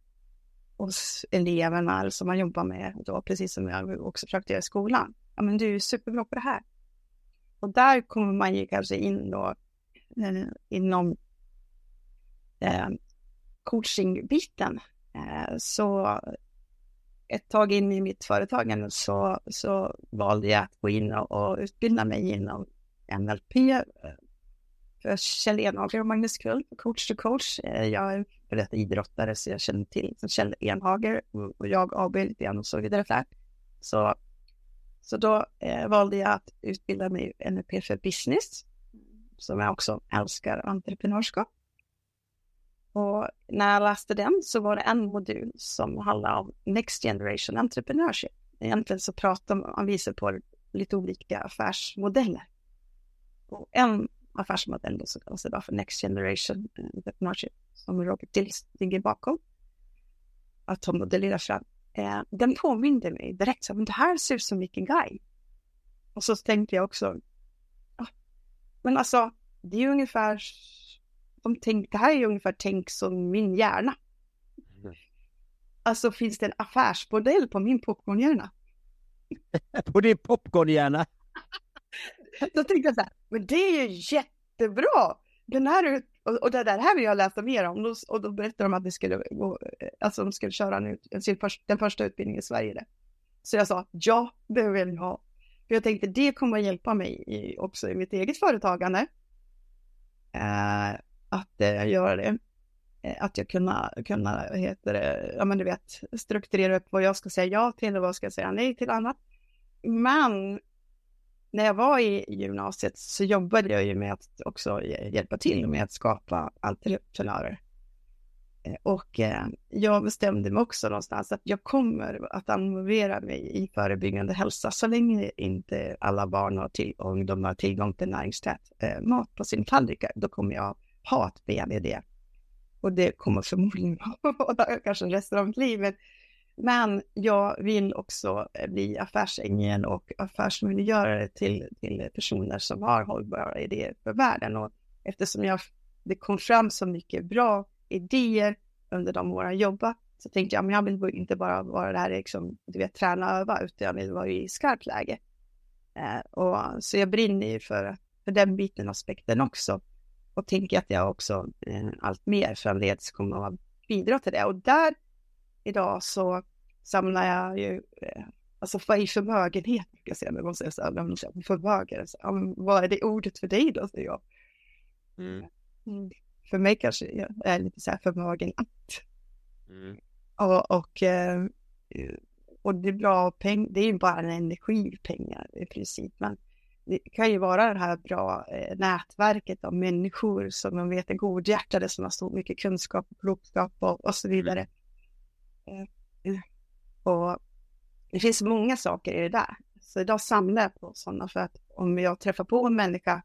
Speaker 2: hos eleverna som man jobbar med då, precis som jag också försökte göra i skolan. Ja, men du är superbra på det här. Och där kommer man ju kanske in då inom eh, coachingbiten. Eh, så ett tag in i mitt företagande så, så valde jag att gå in och, och utbilda mig inom NLP eh, för Kjell Enhager och Magnus Kull, coach to coach. Eh, jag är före idrottare så jag känner till Kjell Enhager och jag AB lite grann och så vidare. Där. Så så då eh, valde jag att utbilda mig i NLP för business, som jag också älskar entreprenörskap. Och när jag läste den så var det en modul som handlade om Next Generation Entrepreneurship. Egentligen så pratar man, visar på lite olika affärsmodeller. Och en affärsmodell då så kallas det för Next Generation Entrepreneurship som Robert Dills ligger bakom. Att de modellerar fram eh, den påminde mig direkt, så, men det här ser ut som vilken guy. Och så tänkte jag också, men alltså, det är ju ungefär, de tänk, det här är ju ungefär tänk som min hjärna. Mm. Alltså finns det en affärsmodell på min popcornhjärna?
Speaker 1: på din popcornhjärna?
Speaker 2: Då tänkte jag så här, men det är ju jättebra! Den här och, och det där här vill jag läsa mer om. Och då, och då berättade de att de skulle, gå, alltså de skulle köra nu, den första utbildningen i Sverige. Där. Så jag sa, ja, det vill jag ha. För jag tänkte, det kommer att hjälpa mig i, också i mitt eget företagande. Eh, att eh, göra det. Eh, att jag kunna, kunna, heter det, ja men du vet, strukturera upp vad jag ska säga ja till och vad jag ska säga nej till annat. Men när jag var i gymnasiet så jobbade jag ju med att också hjälpa till med att skapa entreprenörer. Eh, och eh, jag bestämde mig också någonstans att jag kommer att involvera mig i förebyggande hälsa så länge inte alla barn och, till, och ungdomar har tillgång till näringstät eh, mat på sin tallrikar. Då kommer jag ha ett ben i det. Och det kommer förmodligen vara kanske resten av mitt liv. Men men jag vill också bli affärsängel och affärsmöjliggörare till, till personer som har hållbara idéer för världen. Och eftersom jag, det kom fram så mycket bra idéer under de åren jag jobbat så tänkte jag, men jag vill inte bara vara där liksom, du vet, träna och öva, utan jag vill vara i skarpt läge. Eh, och, så jag brinner ju för, för den biten, aspekten också. Och tänker att jag också eh, allt mer framledes kommer att bidra till det. Och där idag så samlar jag ju, eh, alltså vad är förmögenhet? Jag säga, men här, de säger förmögenhet, ja, vad är det ordet för dig då, säger jag. Mm. Mm. För mig kanske jag är lite så här förmögen att. Mm. Och, och, eh, och det är bra pengar, det är ju bara en energipengar i princip, men det kan ju vara det här bra eh, nätverket av människor som man vet är godhjärtade, som har så mycket kunskap och klokskap och, och så mm. vidare. Eh, och det finns många saker i det där. Så idag samlar jag på sådana för att om jag träffar på en människa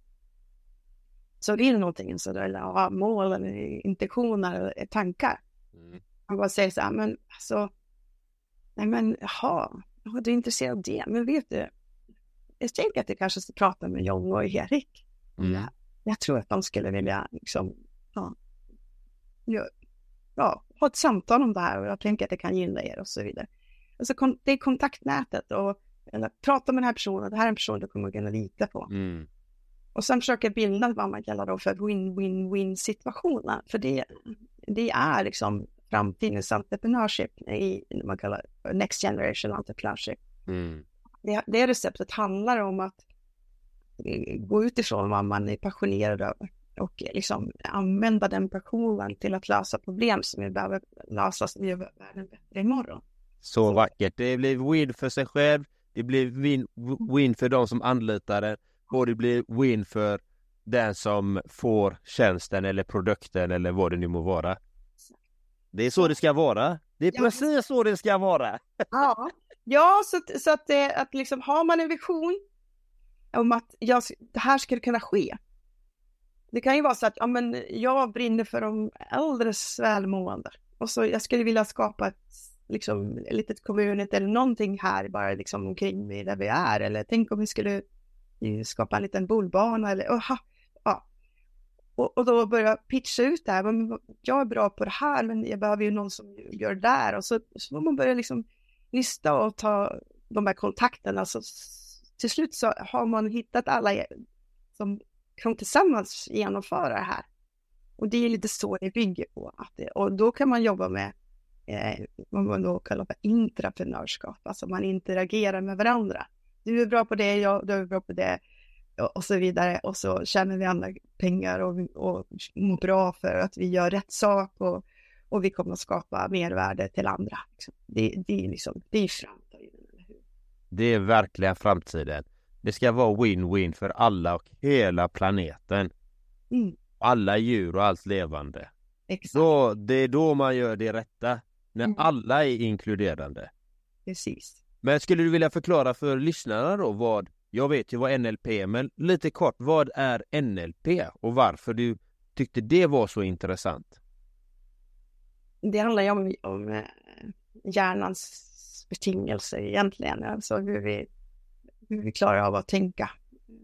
Speaker 2: som vill någonting så eller har mål eller intentioner eller tankar. Mm. Man bara säger så här, men alltså, nej men jaha, du är intresserad av det, men vet du, jag tänker att du kanske ska prata med John och Erik. Mm. Jag, jag tror att de skulle vilja liksom, ja, ja, ha ett samtal om det här och jag tänker att det kan gynna er och så vidare. Alltså det är kontaktnätet och eller, prata med den här personen, det här är en person du kommer att kunna lita på. Mm. Och sen försöka bilda vad man kallar då för win-win-win situationer. För det, det är liksom framtidens entreprenörskap i man kallar next generation entreprenörskap. Mm. Det, det receptet handlar om att eh, gå utifrån vad man är passionerad över och liksom använda den passionen till att lösa problem som vi behöver lösa så vi gör världen bättre imorgon.
Speaker 1: Så vackert. Det blir win för sig själv. Det blir win, win för de som anlitar det och det blir win för den som får tjänsten eller produkten eller vad det nu må vara. Det är så det ska vara. Det är ja. precis så det ska vara.
Speaker 2: Ja, ja så, så att, det, att liksom har man en vision om att jag, det här skulle kunna ske. Det kan ju vara så att ja, men jag brinner för de äldres välmående och så jag skulle vilja skapa ett liksom, litet community eller någonting här bara liksom omkring där vi är eller tänk om vi skulle skapa en liten bolbana eller aha, ja. Och, och då börja pitcha ut det här. Men jag är bra på det här, men jag behöver ju någon som gör det där. Och så, så får man börja liksom lista och ta de här kontakterna. Så till slut så har man hittat alla som kan tillsammans genomföra det här. Och det är lite så det bygger på. Att det, och då kan man jobba med eh, vad man då kallar för intraprenörskap, alltså man interagerar med varandra du är bra på det, jag, du är bra på det och så vidare. Och så tjänar vi andra pengar och, och mår bra för att vi gör rätt sak och, och vi kommer att skapa mervärde till andra. Liksom. Det, det, är liksom, det är framtiden.
Speaker 1: Det är verkligen framtiden. Det ska vara win-win för alla och hela planeten. Mm. Alla djur och allt levande. Exakt. Så det är då man gör det rätta. När mm. alla är inkluderande.
Speaker 2: Precis.
Speaker 1: Men skulle du vilja förklara för lyssnarna då vad, jag vet ju vad NLP är, men lite kort, vad är NLP och varför du tyckte det var så intressant?
Speaker 2: Det handlar ju om, om eh, hjärnans betingelser egentligen, alltså hur vi, hur vi klarar av att tänka.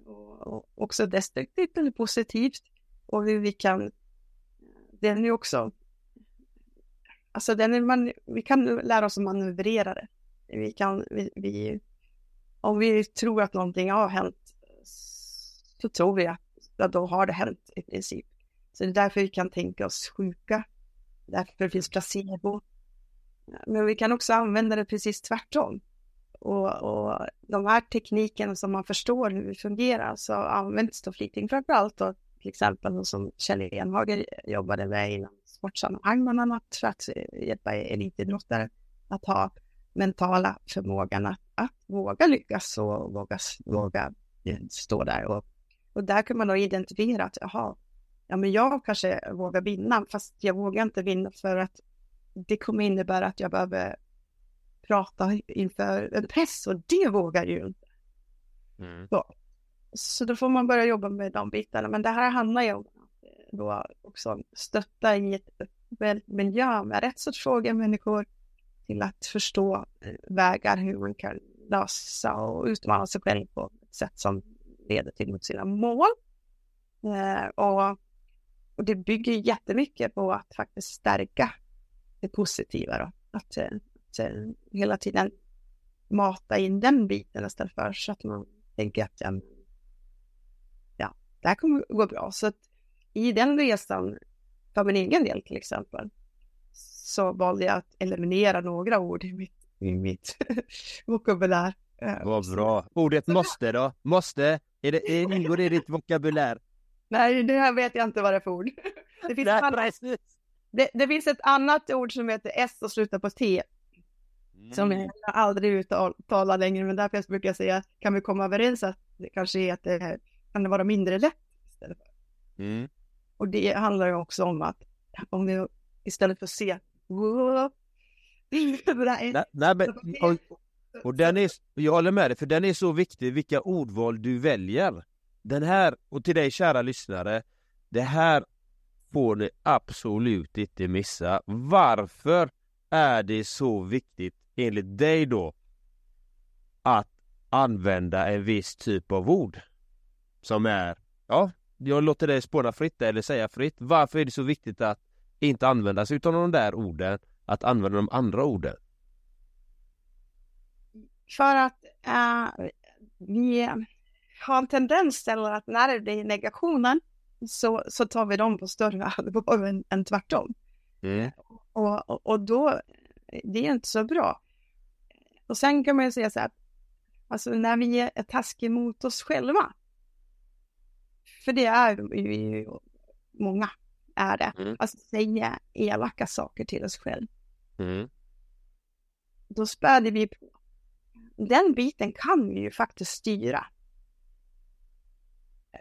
Speaker 2: Och, och också destruktivt eller positivt och hur vi kan, den är också, alltså den är man, vi kan lära oss att manövrera det vi kan, vi, vi, om vi tror att någonting har hänt så tror vi att, att då har det hänt i princip. Så det är därför vi kan tänka oss sjuka. Därför finns placebo. Men vi kan också använda det precis tvärtom. Och, och de här teknikerna som man förstår hur det fungerar så används då flitigt framför allt då till exempel som Kjell Enhager jobbade med inom sportsammanhang bland annat för att hjälpa elitidrottare att ha mentala förmågan att, att våga lyckas och våga, våga eh, stå där. Och, och där kan man då identifiera att, jaha, ja men jag kanske vågar vinna, fast jag vågar inte vinna för att det kommer innebära att jag behöver prata inför en press och det vågar ju inte. Mm. Så, så då får man börja jobba med de bitarna. Men det här handlar ju om att eh, då också stötta i ett miljö med rätt sorts frågor människor till att förstå eh, vägar hur man kan lösa och utmana sig själv på ett sätt som leder till mot sina mål. Eh, och, och det bygger jättemycket på att faktiskt stärka det positiva då. Att, eh, att hela tiden mata in den biten istället för så att man tänker att ja, det här kommer gå bra. Så att i den resan, för min egen del till exempel, så valde jag att eliminera några ord i mitt, i mitt vokabulär.
Speaker 1: Vad bra. Ordet måste då? Måste? Är det, ingår det i ditt vokabulär?
Speaker 2: Nej, det här vet jag inte vad det är för ord. Det finns, Nej, annat, det, det, finns ett annat ord som heter S och slutar på T. Mm. Som jag aldrig uttalar längre, men därför brukar jag säga, kan vi komma överens att det kanske det kan det vara mindre lätt istället för. Mm. Och det handlar ju också om att om vi istället för se
Speaker 1: nej, nej, men, och, och den är, jag håller med dig, för den är så viktig vilka ordval du väljer. Den här, och till dig kära lyssnare, Det här får ni absolut inte missa. Varför är det så viktigt enligt dig då att använda en viss typ av ord som är, ja, jag låter dig spåna fritt eller säga fritt. Varför är det så viktigt att inte använda sig av de där orden, att använda de andra orden?
Speaker 2: För att uh, vi har en tendens till att när det blir negationen så, så tar vi dem på större allvar än, än tvärtom. Mm. Och, och, och, då, det är inte så bra. Och sen kan man ju säga så här, alltså när vi är taskiga mot oss själva, för det är ju många, är det, mm. alltså säga elaka saker till oss själva. Mm. Då späder vi på. Den biten kan vi ju faktiskt styra.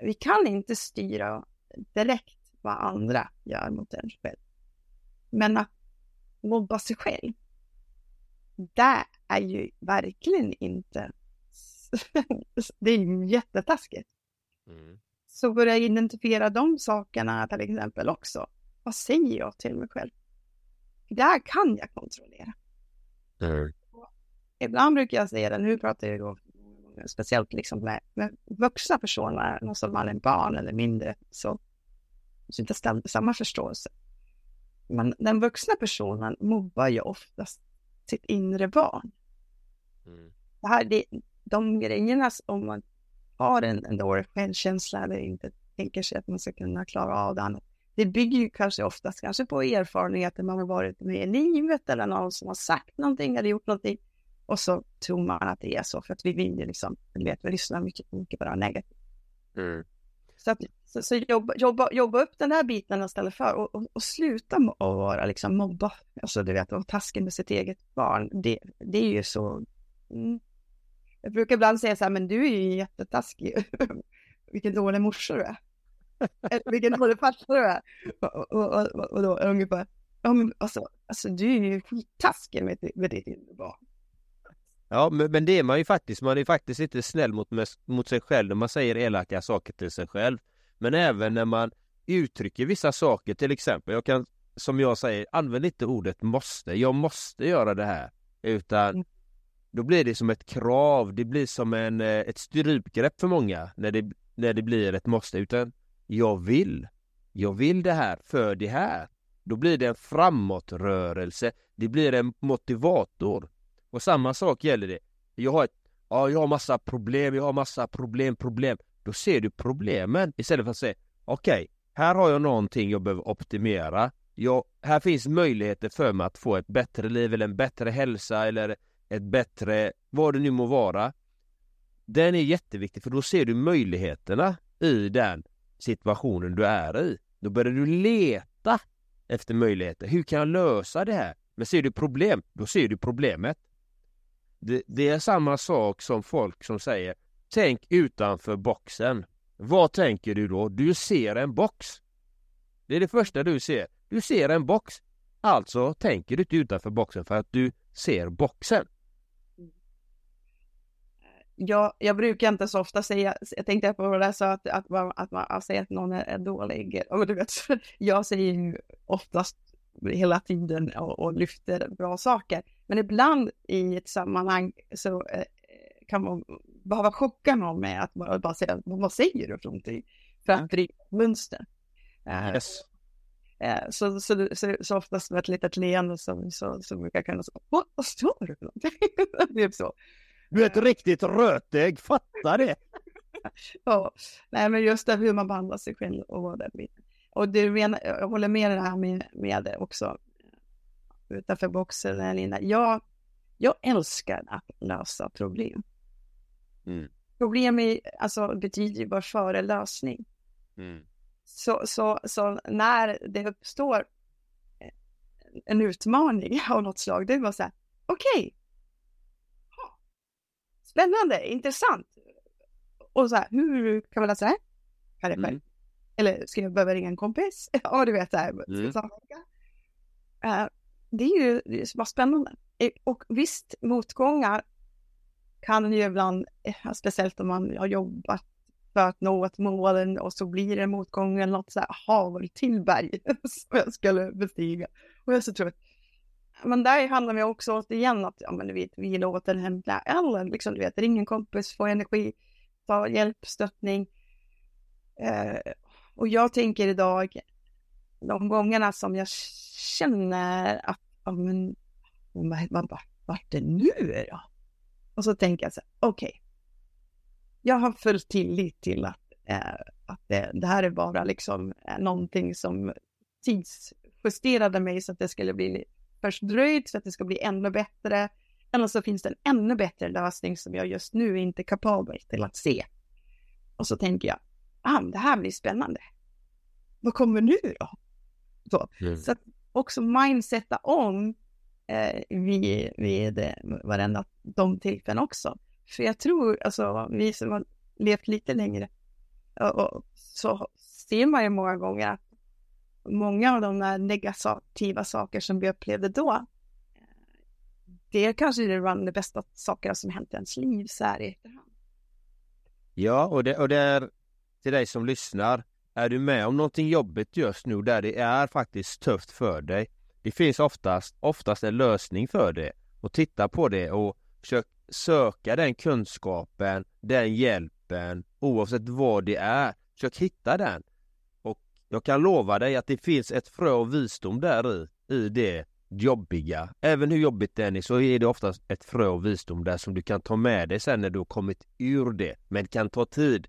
Speaker 2: Vi kan inte styra direkt vad andra gör mot en själv. Men att mobba sig själv, det är ju verkligen inte... det är ju jättetaskigt. Mm. Så börja identifiera de sakerna till exempel också. Vad säger jag till mig själv? Där kan jag kontrollera. Mm. Ibland brukar jag säga det, nu pratar jag då speciellt liksom med, med vuxna personer, som man är barn eller mindre, så, så inte samma förståelse. Men den vuxna personen mobbar ju oftast sitt inre barn. Mm. Det här, det, de grejerna, om man har en, en dålig självkänsla eller inte tänker sig att man ska kunna klara av det annat. Det bygger ju kanske oftast kanske på erfarenheter man har varit med i livet eller någon som har sagt någonting eller gjort någonting. Och så tror man att det är så för att vi vill ju liksom, du vet, vi lyssnar mycket, mycket på det negativt. Mm. Så, att, så, så jobba, jobba, jobba upp den här biten istället för och, och, och sluta att vara liksom mobba, alltså du vet, vara taskig med sitt eget barn. Det, det är ju så, mm, jag brukar ibland säga så här, men du är ju jättetaskig. Vilken dålig morsa du är. Vilken dålig farsa du är. Och, och, och, och då ungefär, ja men alltså, alltså du är ju skittaskig med, med ditt inre barn.
Speaker 1: Ja men, men det är man ju faktiskt, man är faktiskt inte snäll mot, mot sig själv när man säger elaka saker till sig själv. Men även när man uttrycker vissa saker, till exempel, jag kan som jag säger, använd inte ordet måste, jag måste göra det här. Utan mm. Då blir det som ett krav, det blir som en, eh, ett strypgrepp för många när det, när det blir ett måste. Utan jag vill, jag vill det här för det här. Då blir det en framåtrörelse, det blir en motivator. Och samma sak gäller det. Jag har ett, ja, jag har massa problem, jag har massa problem, problem. Då ser du problemen istället för att säga okej, okay, här har jag någonting jag behöver optimera. Jag, här finns möjligheter för mig att få ett bättre liv eller en bättre hälsa eller ett bättre, vad det nu må vara. Den är jätteviktig för då ser du möjligheterna i den situationen du är i. Då börjar du leta efter möjligheter. Hur kan jag lösa det här? Men ser du problem, då ser du problemet. Det, det, är samma sak som folk som säger Tänk utanför boxen. Vad tänker du då? Du ser en box. Det är det första du ser. Du ser en box. Alltså tänker du inte utanför boxen för att du ser boxen
Speaker 2: jag, jag brukar inte så ofta säga, jag tänkte på det så att, att, man, att man säger att någon är dålig. Och du vet, jag säger ju oftast hela tiden och, och lyfter bra saker. Men ibland i ett sammanhang så eh, kan man behöva chocka någon med att bara, bara säga, vad säger du för någonting? För att bryta mönster.
Speaker 1: Eh, yes.
Speaker 2: Eh, så, så, så, så oftast med ett litet leende så, så, så brukar jag kunna säga, vad står du för någonting? typ så.
Speaker 1: Du är ett riktigt rötägg, fatta det!
Speaker 2: ja, nej men just det hur man behandlar sig själv och vad det blir. Och du menar, jag håller med det här med, med det också, utanför boxen, Linda. Jag, jag älskar att lösa problem. Mm. Problem är, alltså, betyder ju bara före lösning. Mm. Så, så, så när det uppstår en utmaning av något slag, det är bara så här, okej, okay, spännande, intressant. Och så här, hur kan man lösa det? Kan jag mm. Eller ska jag behöva ringa en kompis? ja, du vet det här. Mm. Uh, det är ju det är bara spännande. Eh, och visst, motgångar kan ju ibland, eh, speciellt om man har jobbat för att nå ett mål och så blir det motgång eller något så här hav till berg som jag skulle bestiga. Och jag så tror att men där handlar det också återigen att ja, men du vet, vi låter hämta eller liksom du vet, ring en kompis, få energi, ta hjälp, stöttning. Eh, och jag tänker idag, de gångerna som jag känner att, ja men, vad vart det nu då? Och så tänker jag så här, okej, okay. jag har full tillit till att, eh, att det, det, här är bara liksom eh, någonting som tidsjusterade mig så att det skulle bli fördröjt så att det ska bli ännu bättre. Eller så finns det en ännu bättre lösning som jag just nu inte är kapabel till att se. Och så tänker jag, ah, det här blir spännande. Vad kommer nu då? Så, mm. så att också mindsetta om eh, vid, vid eh, varenda de tillfällen också. För jag tror, alltså vi som har levt lite längre, och, och, så ser man ju många gånger att många av de där negativa saker som vi upplevde då, det är kanske är bland de bästa sakerna som hänt i ens liv så här i efterhand.
Speaker 1: Ja, och det, och det är till dig som lyssnar. Är du med om någonting jobbigt just nu där det är faktiskt tufft för dig? Det finns oftast, oftast en lösning för det. Och titta på det och försök söka den kunskapen, den hjälpen, oavsett vad det är. Försök hitta den. Jag kan lova dig att det finns ett frö av visdom där i, i det jobbiga. Även hur jobbigt det än är så är det oftast ett frö av visdom där som du kan ta med dig sen när du har kommit ur det. Men det kan ta tid.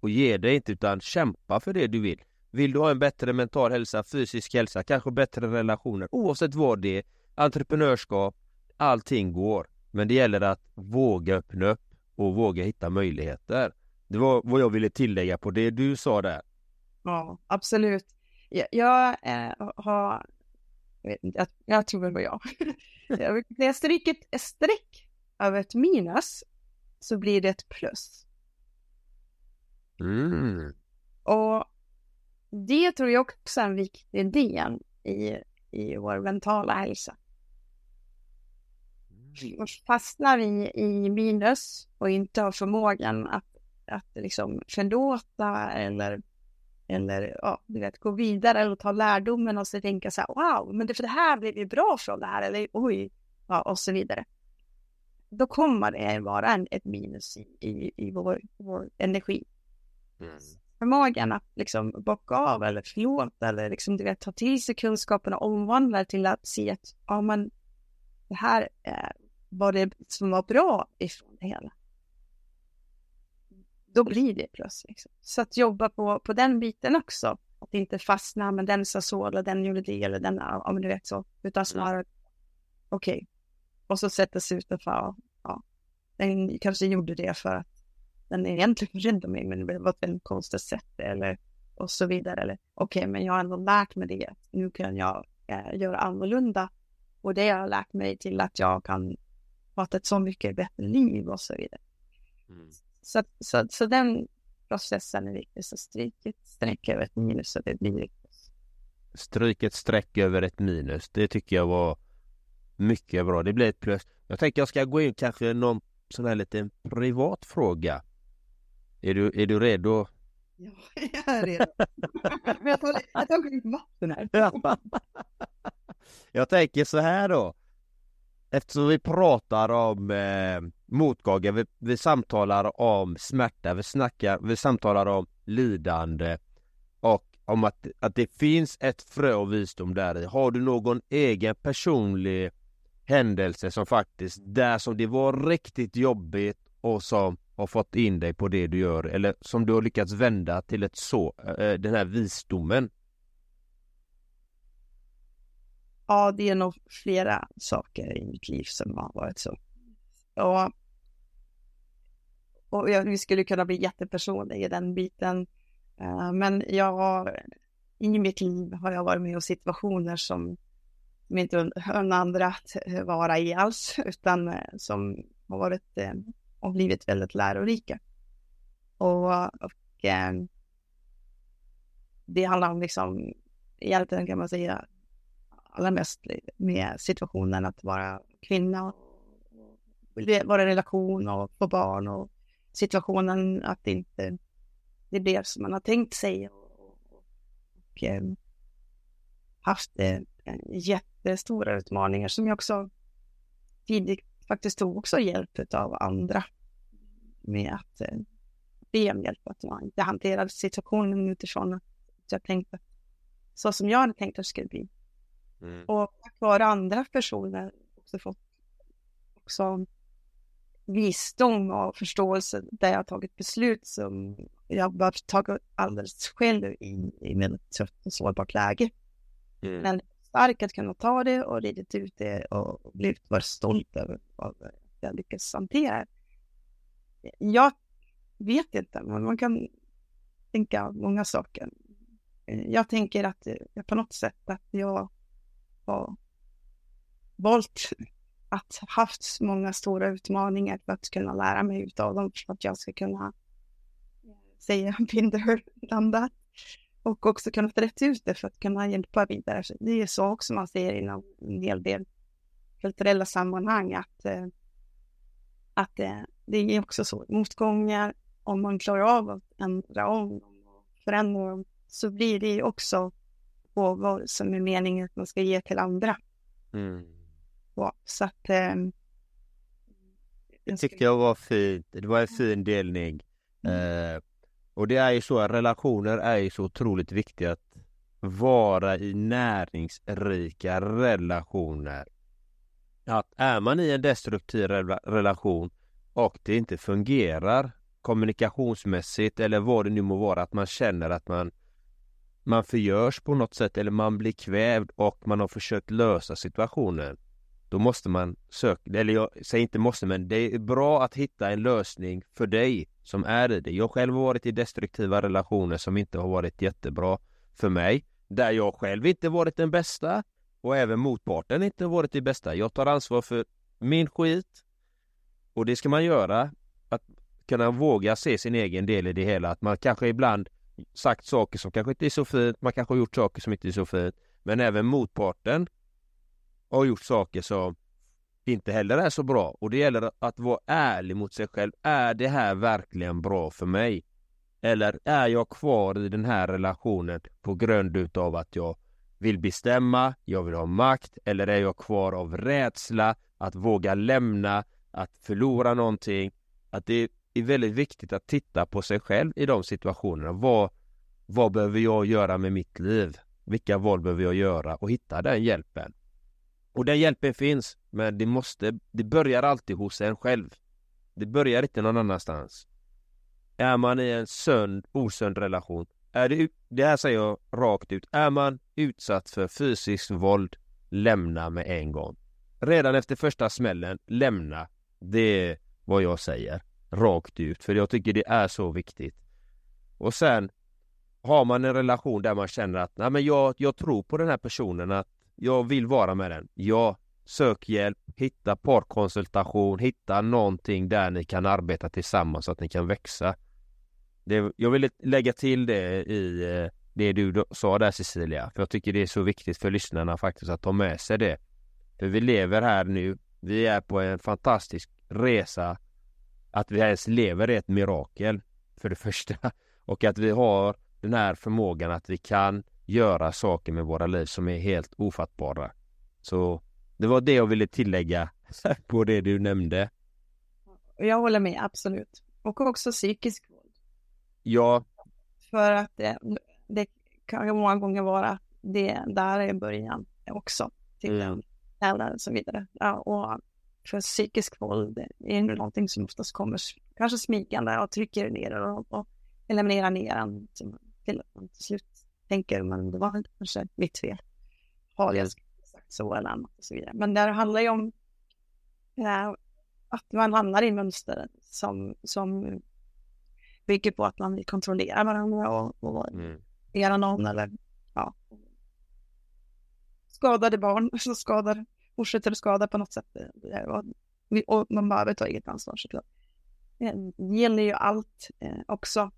Speaker 1: Och ge dig inte utan kämpa för det du vill. Vill du ha en bättre mental hälsa, fysisk hälsa, kanske bättre relationer, oavsett vad det är, entreprenörskap, allting går. Men det gäller att våga öppna upp och våga hitta möjligheter. Det var vad jag ville tillägga på det du sa där.
Speaker 2: Ja, absolut. Jag, jag äh, har, jag, vet inte, jag, jag tror det var jag. När jag stryker ett streck över ett minus så blir det ett plus.
Speaker 1: Mm.
Speaker 2: Och det tror jag också är en viktig del i, i vår mentala hälsa. Mm. Fastnar vi i minus och inte har förmågan att, att liksom förlåta eller eller ja, du vet, gå vidare och ta lärdomen och så tänka så här, wow, men det, för det här blev ju bra från det här, eller oj, ja, och så vidare. Då kommer det vara en, ett minus i, i, i vår, vår energi. Mm. Förmågan att liksom bocka av eller förlåta eller liksom, du vet, ta till sig kunskapen och omvandla till att se att, ja men, det här eh, var det som var bra ifrån det hela då blir det plus. Liksom. Så att jobba på, på den biten också. Att inte fastna, men den sa så, eller den gjorde det, eller den, om du vet så. Utan snarare, okej. Okay. Och så sätta sig utanför, ja, den kanske gjorde det för att den egentligen räddade mig, men det var ett väldigt konstigt sätt, eller och så vidare. Eller okej, okay, men jag har ändå lärt mig det. Nu kan jag äh, göra annorlunda. Och det har lärt mig till att jag kan ha ett så mycket bättre liv och så vidare. Mm. Så, så, så den processen är viktig. Så stryk ett streck över ett minus så det blir plus.
Speaker 1: Stryk ett streck över ett minus. Det tycker jag var mycket bra. Det blir ett plus. Jag tänker jag ska gå in kanske någon sån här liten privat fråga. Är du, är du redo?
Speaker 2: Ja, jag är redo. Men jag tar, jag tar lite vatten här.
Speaker 1: jag tänker så här då. Eftersom vi pratar om eh, motgångar, vi, vi samtalar om smärta, vi snackar, vi samtalar om lidande och om att, att det finns ett frö av visdom där i. Har du någon egen personlig händelse som faktiskt, där som det var riktigt jobbigt och som har fått in dig på det du gör eller som du har lyckats vända till ett så, eh, den här visdomen?
Speaker 2: Ja, det är nog flera saker i mitt liv som har varit så. Och, och jag, vi skulle kunna bli jättepersonliga i den biten. Eh, men jag har, i mitt liv har jag varit med om situationer som, som inte unnar andra att eh, vara i alls, utan eh, som har varit och blivit väldigt lärorika. Och, och det handlar om liksom, egentligen kan man säga, allra mest med situationen att vara kvinna, vara i relation och få barn och situationen att det inte det blev som man har tänkt sig. Och, och eh, haft eh, jättestora utmaningar som jag också tidigt faktiskt tog också hjälp av andra med att eh, be om hjälp, att man inte hanterade situationen utifrån att jag tänkte så som jag hade tänkt att det skulle bli. Mm. Och tack vare andra personer också fått också visdom och förståelse där jag tagit beslut som jag bara tagit alldeles själv in i ett tufft och sårbart läge. Mm. Men stark att kunna ta det och ridit ut det och blivit varit stolt över vad jag lyckats hantera. Jag vet inte, men man kan tänka många saker. Jag tänker att jag på något sätt att jag har valt att haft många stora utmaningar för att kunna lära mig utav dem för att jag ska kunna eh, säga binder landat och också kunna få rätt ut det för att kunna hjälpa vidare. Så det är så också man ser inom en hel del kulturella sammanhang att, eh, att eh, det är också så motgångar om man klarar av att ändra om och förändra dem så blir det också vad som är meningen att man ska ge till andra. Mm. Ja, så att eh,
Speaker 1: det tyckte jag var fint. Det var en fin delning. Mm. Eh, och det är ju så att relationer är ju så otroligt viktiga att vara i näringsrika relationer. Att är man i en destruktiv relation och det inte fungerar kommunikationsmässigt eller vad det nu må vara att man känner att man man förgörs på något sätt eller man blir kvävd och man har försökt lösa situationen. Då måste man söka, eller jag säger inte måste men det är bra att hitta en lösning för dig som är i det. Jag själv har varit i destruktiva relationer som inte har varit jättebra för mig. Där jag själv inte varit den bästa och även motparten inte varit det bästa. Jag tar ansvar för min skit och det ska man göra. Att kunna våga se sin egen del i det hela. Att man kanske ibland sagt saker som kanske inte är så fint. Man kanske har gjort saker som inte är så fint. Men även motparten har gjort saker som inte heller är så bra och det gäller att vara ärlig mot sig själv. Är det här verkligen bra för mig? Eller är jag kvar i den här relationen på grund utav att jag vill bestämma, jag vill ha makt eller är jag kvar av rädsla att våga lämna, att förlora någonting? Att det är väldigt viktigt att titta på sig själv i de situationerna. Vad, vad behöver jag göra med mitt liv? Vilka val behöver jag göra? Och hitta den hjälpen. Och den hjälpen finns, men det måste, det börjar alltid hos en själv. Det börjar inte någon annanstans. Är man i en sund, osund relation, är det, det här säger jag rakt ut, är man utsatt för fysiskt våld, lämna med en gång. Redan efter första smällen, lämna. Det är vad jag säger. Rakt ut, för jag tycker det är så viktigt. Och sen har man en relation där man känner att Nej, men jag, jag tror på den här personen att jag vill vara med den. Ja, sök hjälp, hitta parkonsultation, hitta någonting där ni kan arbeta tillsammans så att ni kan växa. Det, jag vill lägga till det i eh, det du sa där Cecilia, för jag tycker det är så viktigt för lyssnarna faktiskt att ta med sig det. För vi lever här nu, vi är på en fantastisk resa. Att vi ens lever är ett mirakel, för det första. Och att vi har den här förmågan att vi kan göra saker med våra liv som är helt ofattbara. Så det var det jag ville tillägga på det du nämnde.
Speaker 2: Jag håller med, absolut. Och också psykisk våld.
Speaker 1: Ja.
Speaker 2: För att det, det kan många gånger vara det där är början också. Till mm. eller så vidare. Ja, och för psykisk våld är någonting som oftast kommer kanske smygande och trycker ner och, och eliminerar ner en till, till slut tänker man det var kanske mitt fel. Har jag sagt så eller annat och så vidare. Men det handlar ju om äh, att man hamnar i mönster som, som bygger på att man vill kontrollera varandra och, och mm. göra någon eller ja. Skadade barn som skadar, fortsätter att skada på något sätt. Och, man behöver ta eget ansvar såklart. Eh, det gäller ju allt eh, också.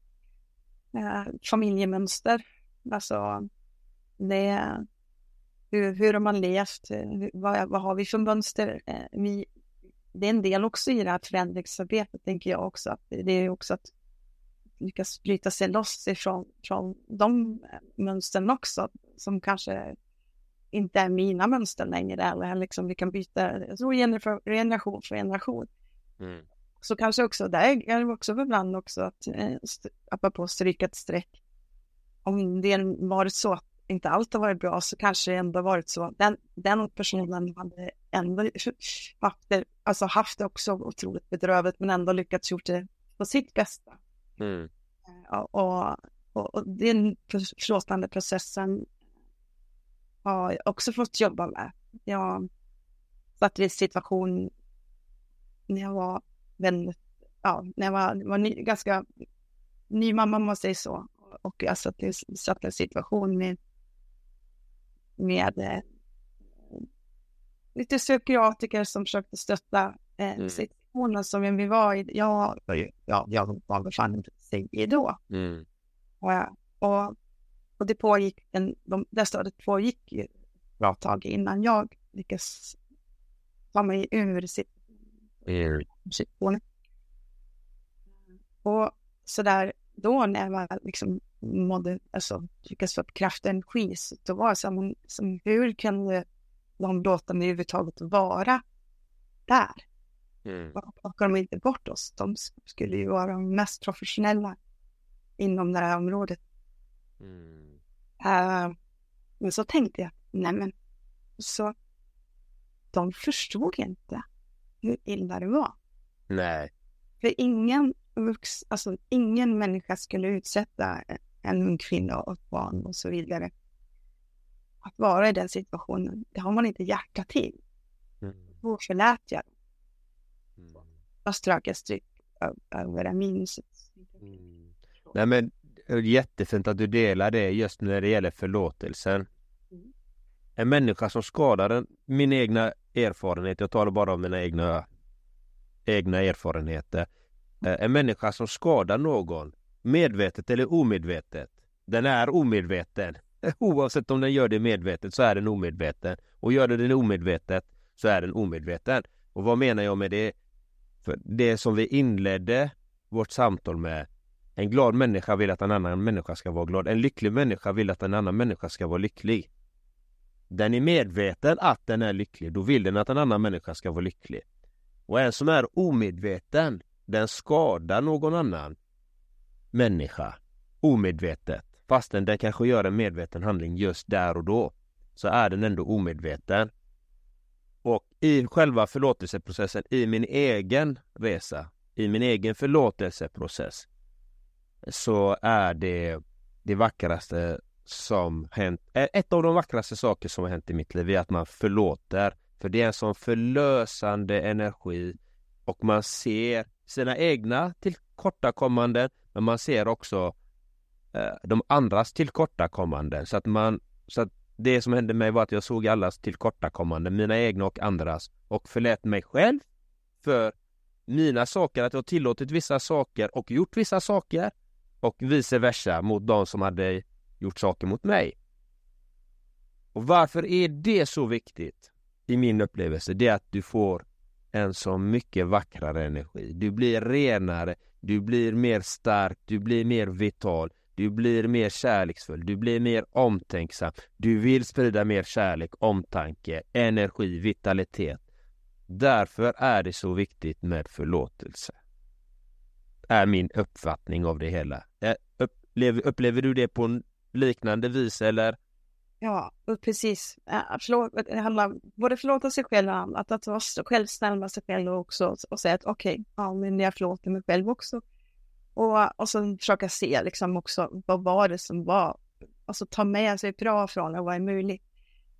Speaker 2: Eh, familjemönster Alltså, det, hur, hur har man levt? Vad, vad har vi för mönster? Vi, det är en del också i det här förändringsarbetet, tänker jag också. Att det är också att lyckas bryta sig loss ifrån från de mönstren också, som kanske inte är mina mönster längre, eller liksom vi kan byta så generation för generation. Mm. Så kanske också, där är det också ibland också att, eh, apropå stryka ett streck, om det varit så att inte allt har varit bra så kanske det ändå varit så. Den, den personen hade ändå haft det, alltså haft det också otroligt bedrövligt men ändå lyckats gjort det på sitt bästa. Mm. Och, och, och, och den förlåtande processen har jag också fått jobba med. Jag satt i en situation när jag var väldigt, ja, när jag var, var ny, ganska ny mamma om man säger så. Och jag satt i, satt i en situation med med eh, lite psykiatriker som försökte stötta eh, mm. situationen som vi var i. Ja, ja, jag var befann sig i då. Mm. Och, och, och det pågick, en, de, det stödet pågick ju bra tag innan jag lyckades ta mig ur situationen. Och så där då när jag liksom mådde, alltså lyckades få upp kraft och energi, så då var det som, som hur kunde de låta mig överhuvudtaget vara där? Mm. Varför plockar de inte bort oss? De skulle ju vara de mest professionella inom det här området. Mm. Uh, men så tänkte jag, nej men, så de förstod inte hur illa det var.
Speaker 1: Nej.
Speaker 2: För ingen vux, alltså ingen människa skulle utsätta en ung kvinna och ett barn och så vidare. Att vara i den situationen, det har man inte hjärta till. Mm. Då förlät jag. Mm. Jag strök ett stryk över det minuset.
Speaker 1: Mm. Nej men jättefint att du delar det just när det gäller förlåtelsen. Mm. En människa som skadar en, min egna erfarenhet, jag talar bara om mina egna, egna erfarenheter. Eh, en människa som skadar någon medvetet eller omedvetet. Den är omedveten. Oavsett om den gör det medvetet så är den omedveten. Och gör den det omedvetet så är den omedveten. Och vad menar jag med det? För det som vi inledde vårt samtal med. En glad människa vill att en annan människa ska vara glad. En lycklig människa vill att en annan människa ska vara lycklig. Den är medveten att den är lycklig, då vill den att en annan människa ska vara lycklig. Och en som är omedveten, den skadar någon annan människa omedvetet fastän den kanske gör en medveten handling just där och då så är den ändå omedveten. Och i själva förlåtelseprocessen, i min egen resa, i min egen förlåtelseprocess så är det det vackraste som hänt, ett av de vackraste saker som har hänt i mitt liv är att man förlåter. För det är en sån förlösande energi. Och man ser sina egna tillkortakommanden men man ser också eh, de andras tillkortakommanden. Så att man så att det som hände mig var att jag såg allas tillkortakommanden, mina egna och andras och förlät mig själv för mina saker, att jag tillåtit vissa saker och gjort vissa saker och vice versa mot de som hade gjort saker mot mig. Och varför är det så viktigt i min upplevelse? Det är att du får en så mycket vackrare energi. Du blir renare, du blir mer stark, du blir mer vital, du blir mer kärleksfull, du blir mer omtänksam. Du vill sprida mer kärlek, omtanke, energi, vitalitet. Därför är det så viktigt med förlåtelse. Är min uppfattning av det hela. Eh, upplever, upplever du det på en liknande vis eller?
Speaker 2: Ja, precis. Förlåt, det handlar både förlåta sig själv och annat, att vara självsnäll med sig själv också och säga att okej, okay, ja, men jag förlåter mig själv också. Och, och sen försöka se liksom också vad var det som var, alltså ta med sig bra från det, vad är möjligt.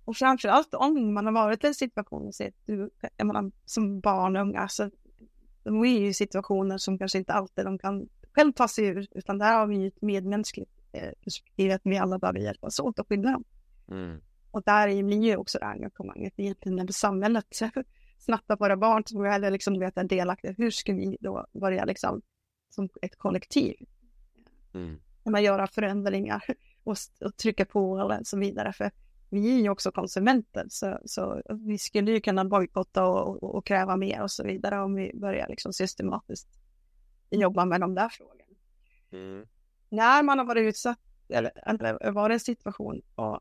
Speaker 2: Och framförallt om man har varit i en situation, och sett, du, menar, som barn och unga, så de är ju i situationer som kanske inte alltid de kan själv ta sig ur, utan där har vi ju ett medmänskligt eh, perspektiv, att vi alla behöver hjälpas åt och skydda dem. Mm. Och där blir ju också det här engagemanget egentligen när samhället snattar våra barn som eller liksom vet är delaktiga. Hur ska vi då börja liksom som ett kollektiv? Mm. När man göra förändringar och, och trycka på eller så vidare. För vi är ju också konsumenter så, så vi skulle ju kunna bojkotta och, och, och, kräva mer och så vidare om vi börjar liksom systematiskt jobba med de där frågorna. Mm. När man har varit utsatt eller, eller varit i en situation och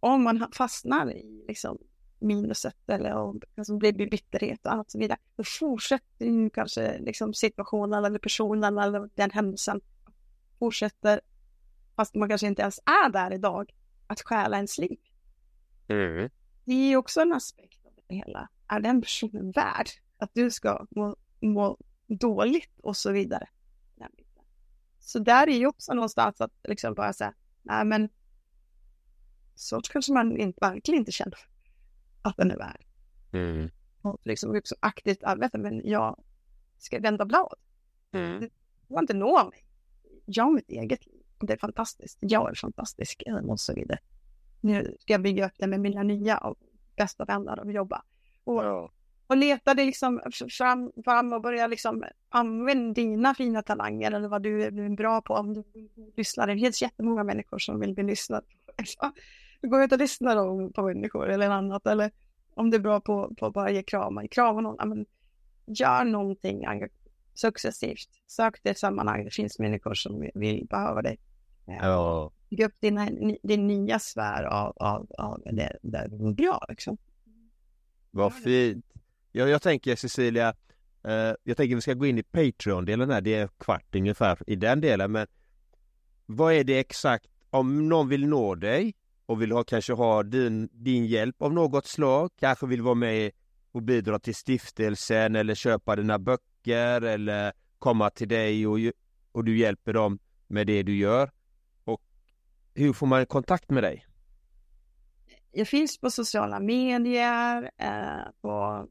Speaker 2: om man fastnar i liksom, minuset eller om alltså, blir bitterhet och annat så vidare, då fortsätter ju kanske liksom, situationen eller personen eller den händelsen fortsätter, fast man kanske inte ens är där idag, att stjäla ens liv. Mm. Det är också en aspekt av det hela. Är den personen värd att du ska må, må dåligt och så vidare? Så där är ju också någonstans att liksom bara säga, nej men så kanske man inte, verkligen inte känner att den är värd. Mm. Och liksom också aktivt arbeta, men jag ska vända blad. Mm. Det går inte nå mig. Jag har mitt eget liv. Det är fantastiskt. Jag är fantastisk och så vidare. Nu ska jag bygga upp det med mina nya och bästa vänner och jobba. Och, ja. och leta dig liksom fram, fram och börja liksom använda dina fina talanger eller vad du är bra på om du lyssnar. Det finns jättemånga människor som vill bli lyssnade på. Går ut och lyssnar på människor eller annat eller om du är bra på, på att bara ge kramar, krama någon, men gör någonting successivt. Sök det sammanhang, det finns människor som vill behöva dig. Ja. Bygga upp din, din nya sfär av, av, av det, det du bra liksom.
Speaker 1: Vad fint. Jag, jag tänker Cecilia, eh, jag tänker vi ska gå in i Patreon-delen här, det är kvart ungefär i den delen, men vad är det exakt, om någon vill nå dig och vill ha, kanske ha din, din hjälp av något slag, kanske vill vara med och bidra till stiftelsen eller köpa dina böcker eller komma till dig och, och du hjälper dem med det du gör. Hur får man kontakt med dig?
Speaker 2: Jag finns på sociala medier, eh, på,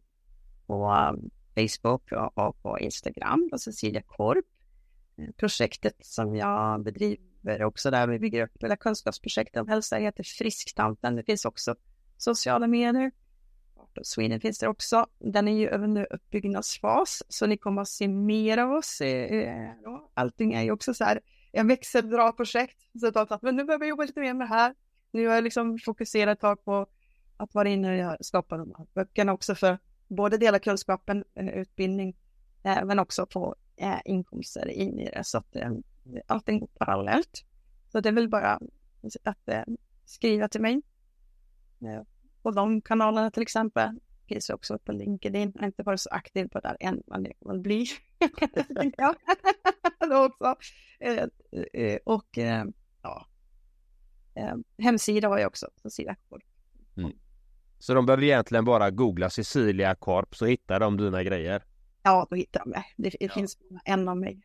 Speaker 2: på eh, Facebook och, och på Instagram, på Cecilia Korp. Eh, projektet som jag bedriver också där vi bygger upp, hela kunskapsprojektet om hälsa heter Frisktanten. Det finns också sociala medier. Sweden finns det också. Den är ju över uppbyggnadsfas, så ni kommer att se mer av oss. Eh, Allting är ju också så här, jag växeldrar projekt, Så att, men nu behöver jag jobba lite mer med det här. Nu har jag liksom fokuserat ett tag på att vara inne och skapa de här böckerna också för både dela kunskapen, eh, utbildning, men också få eh, inkomster in i det så att eh, allting går parallellt. Så det är väl bara att skriva till mig. På de kanalerna till exempel. Finns också på LinkedIn. Jag har inte varit så aktiv på det där än, men det kommer bli. ja, också. Och ja, hemsida har jag också, Cecilia Korp. Mm.
Speaker 1: Så de behöver egentligen bara googla Cecilia Korp så hittar de dina grejer?
Speaker 2: Ja, då hittar de det. Det, det ja. finns en av mig.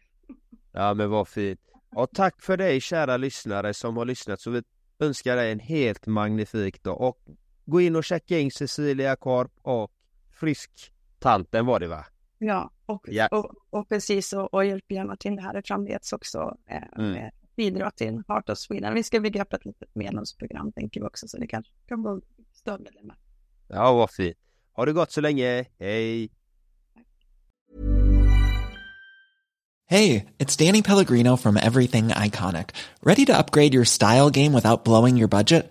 Speaker 1: Ja, men vad fint. Och tack för dig kära lyssnare som har lyssnat så vi önskar dig en helt magnifik dag och gå in och checka in Cecilia Korp och Frisk-tanten var det va?
Speaker 2: Ja, och, ja. och, och precis och, och hjälp gärna till det här framledes också. Eh, mm. bidra till Heart of Sweden. Vi ska bygga upp ett litet medlemsprogram tänker vi också så det kanske kan vara stödmedlemmar.
Speaker 1: Ja, vad fint. Ha det gott så länge. Hej!
Speaker 9: Hey, it's Danny Pellegrino from Everything Iconic. Ready to upgrade your style game without blowing your budget?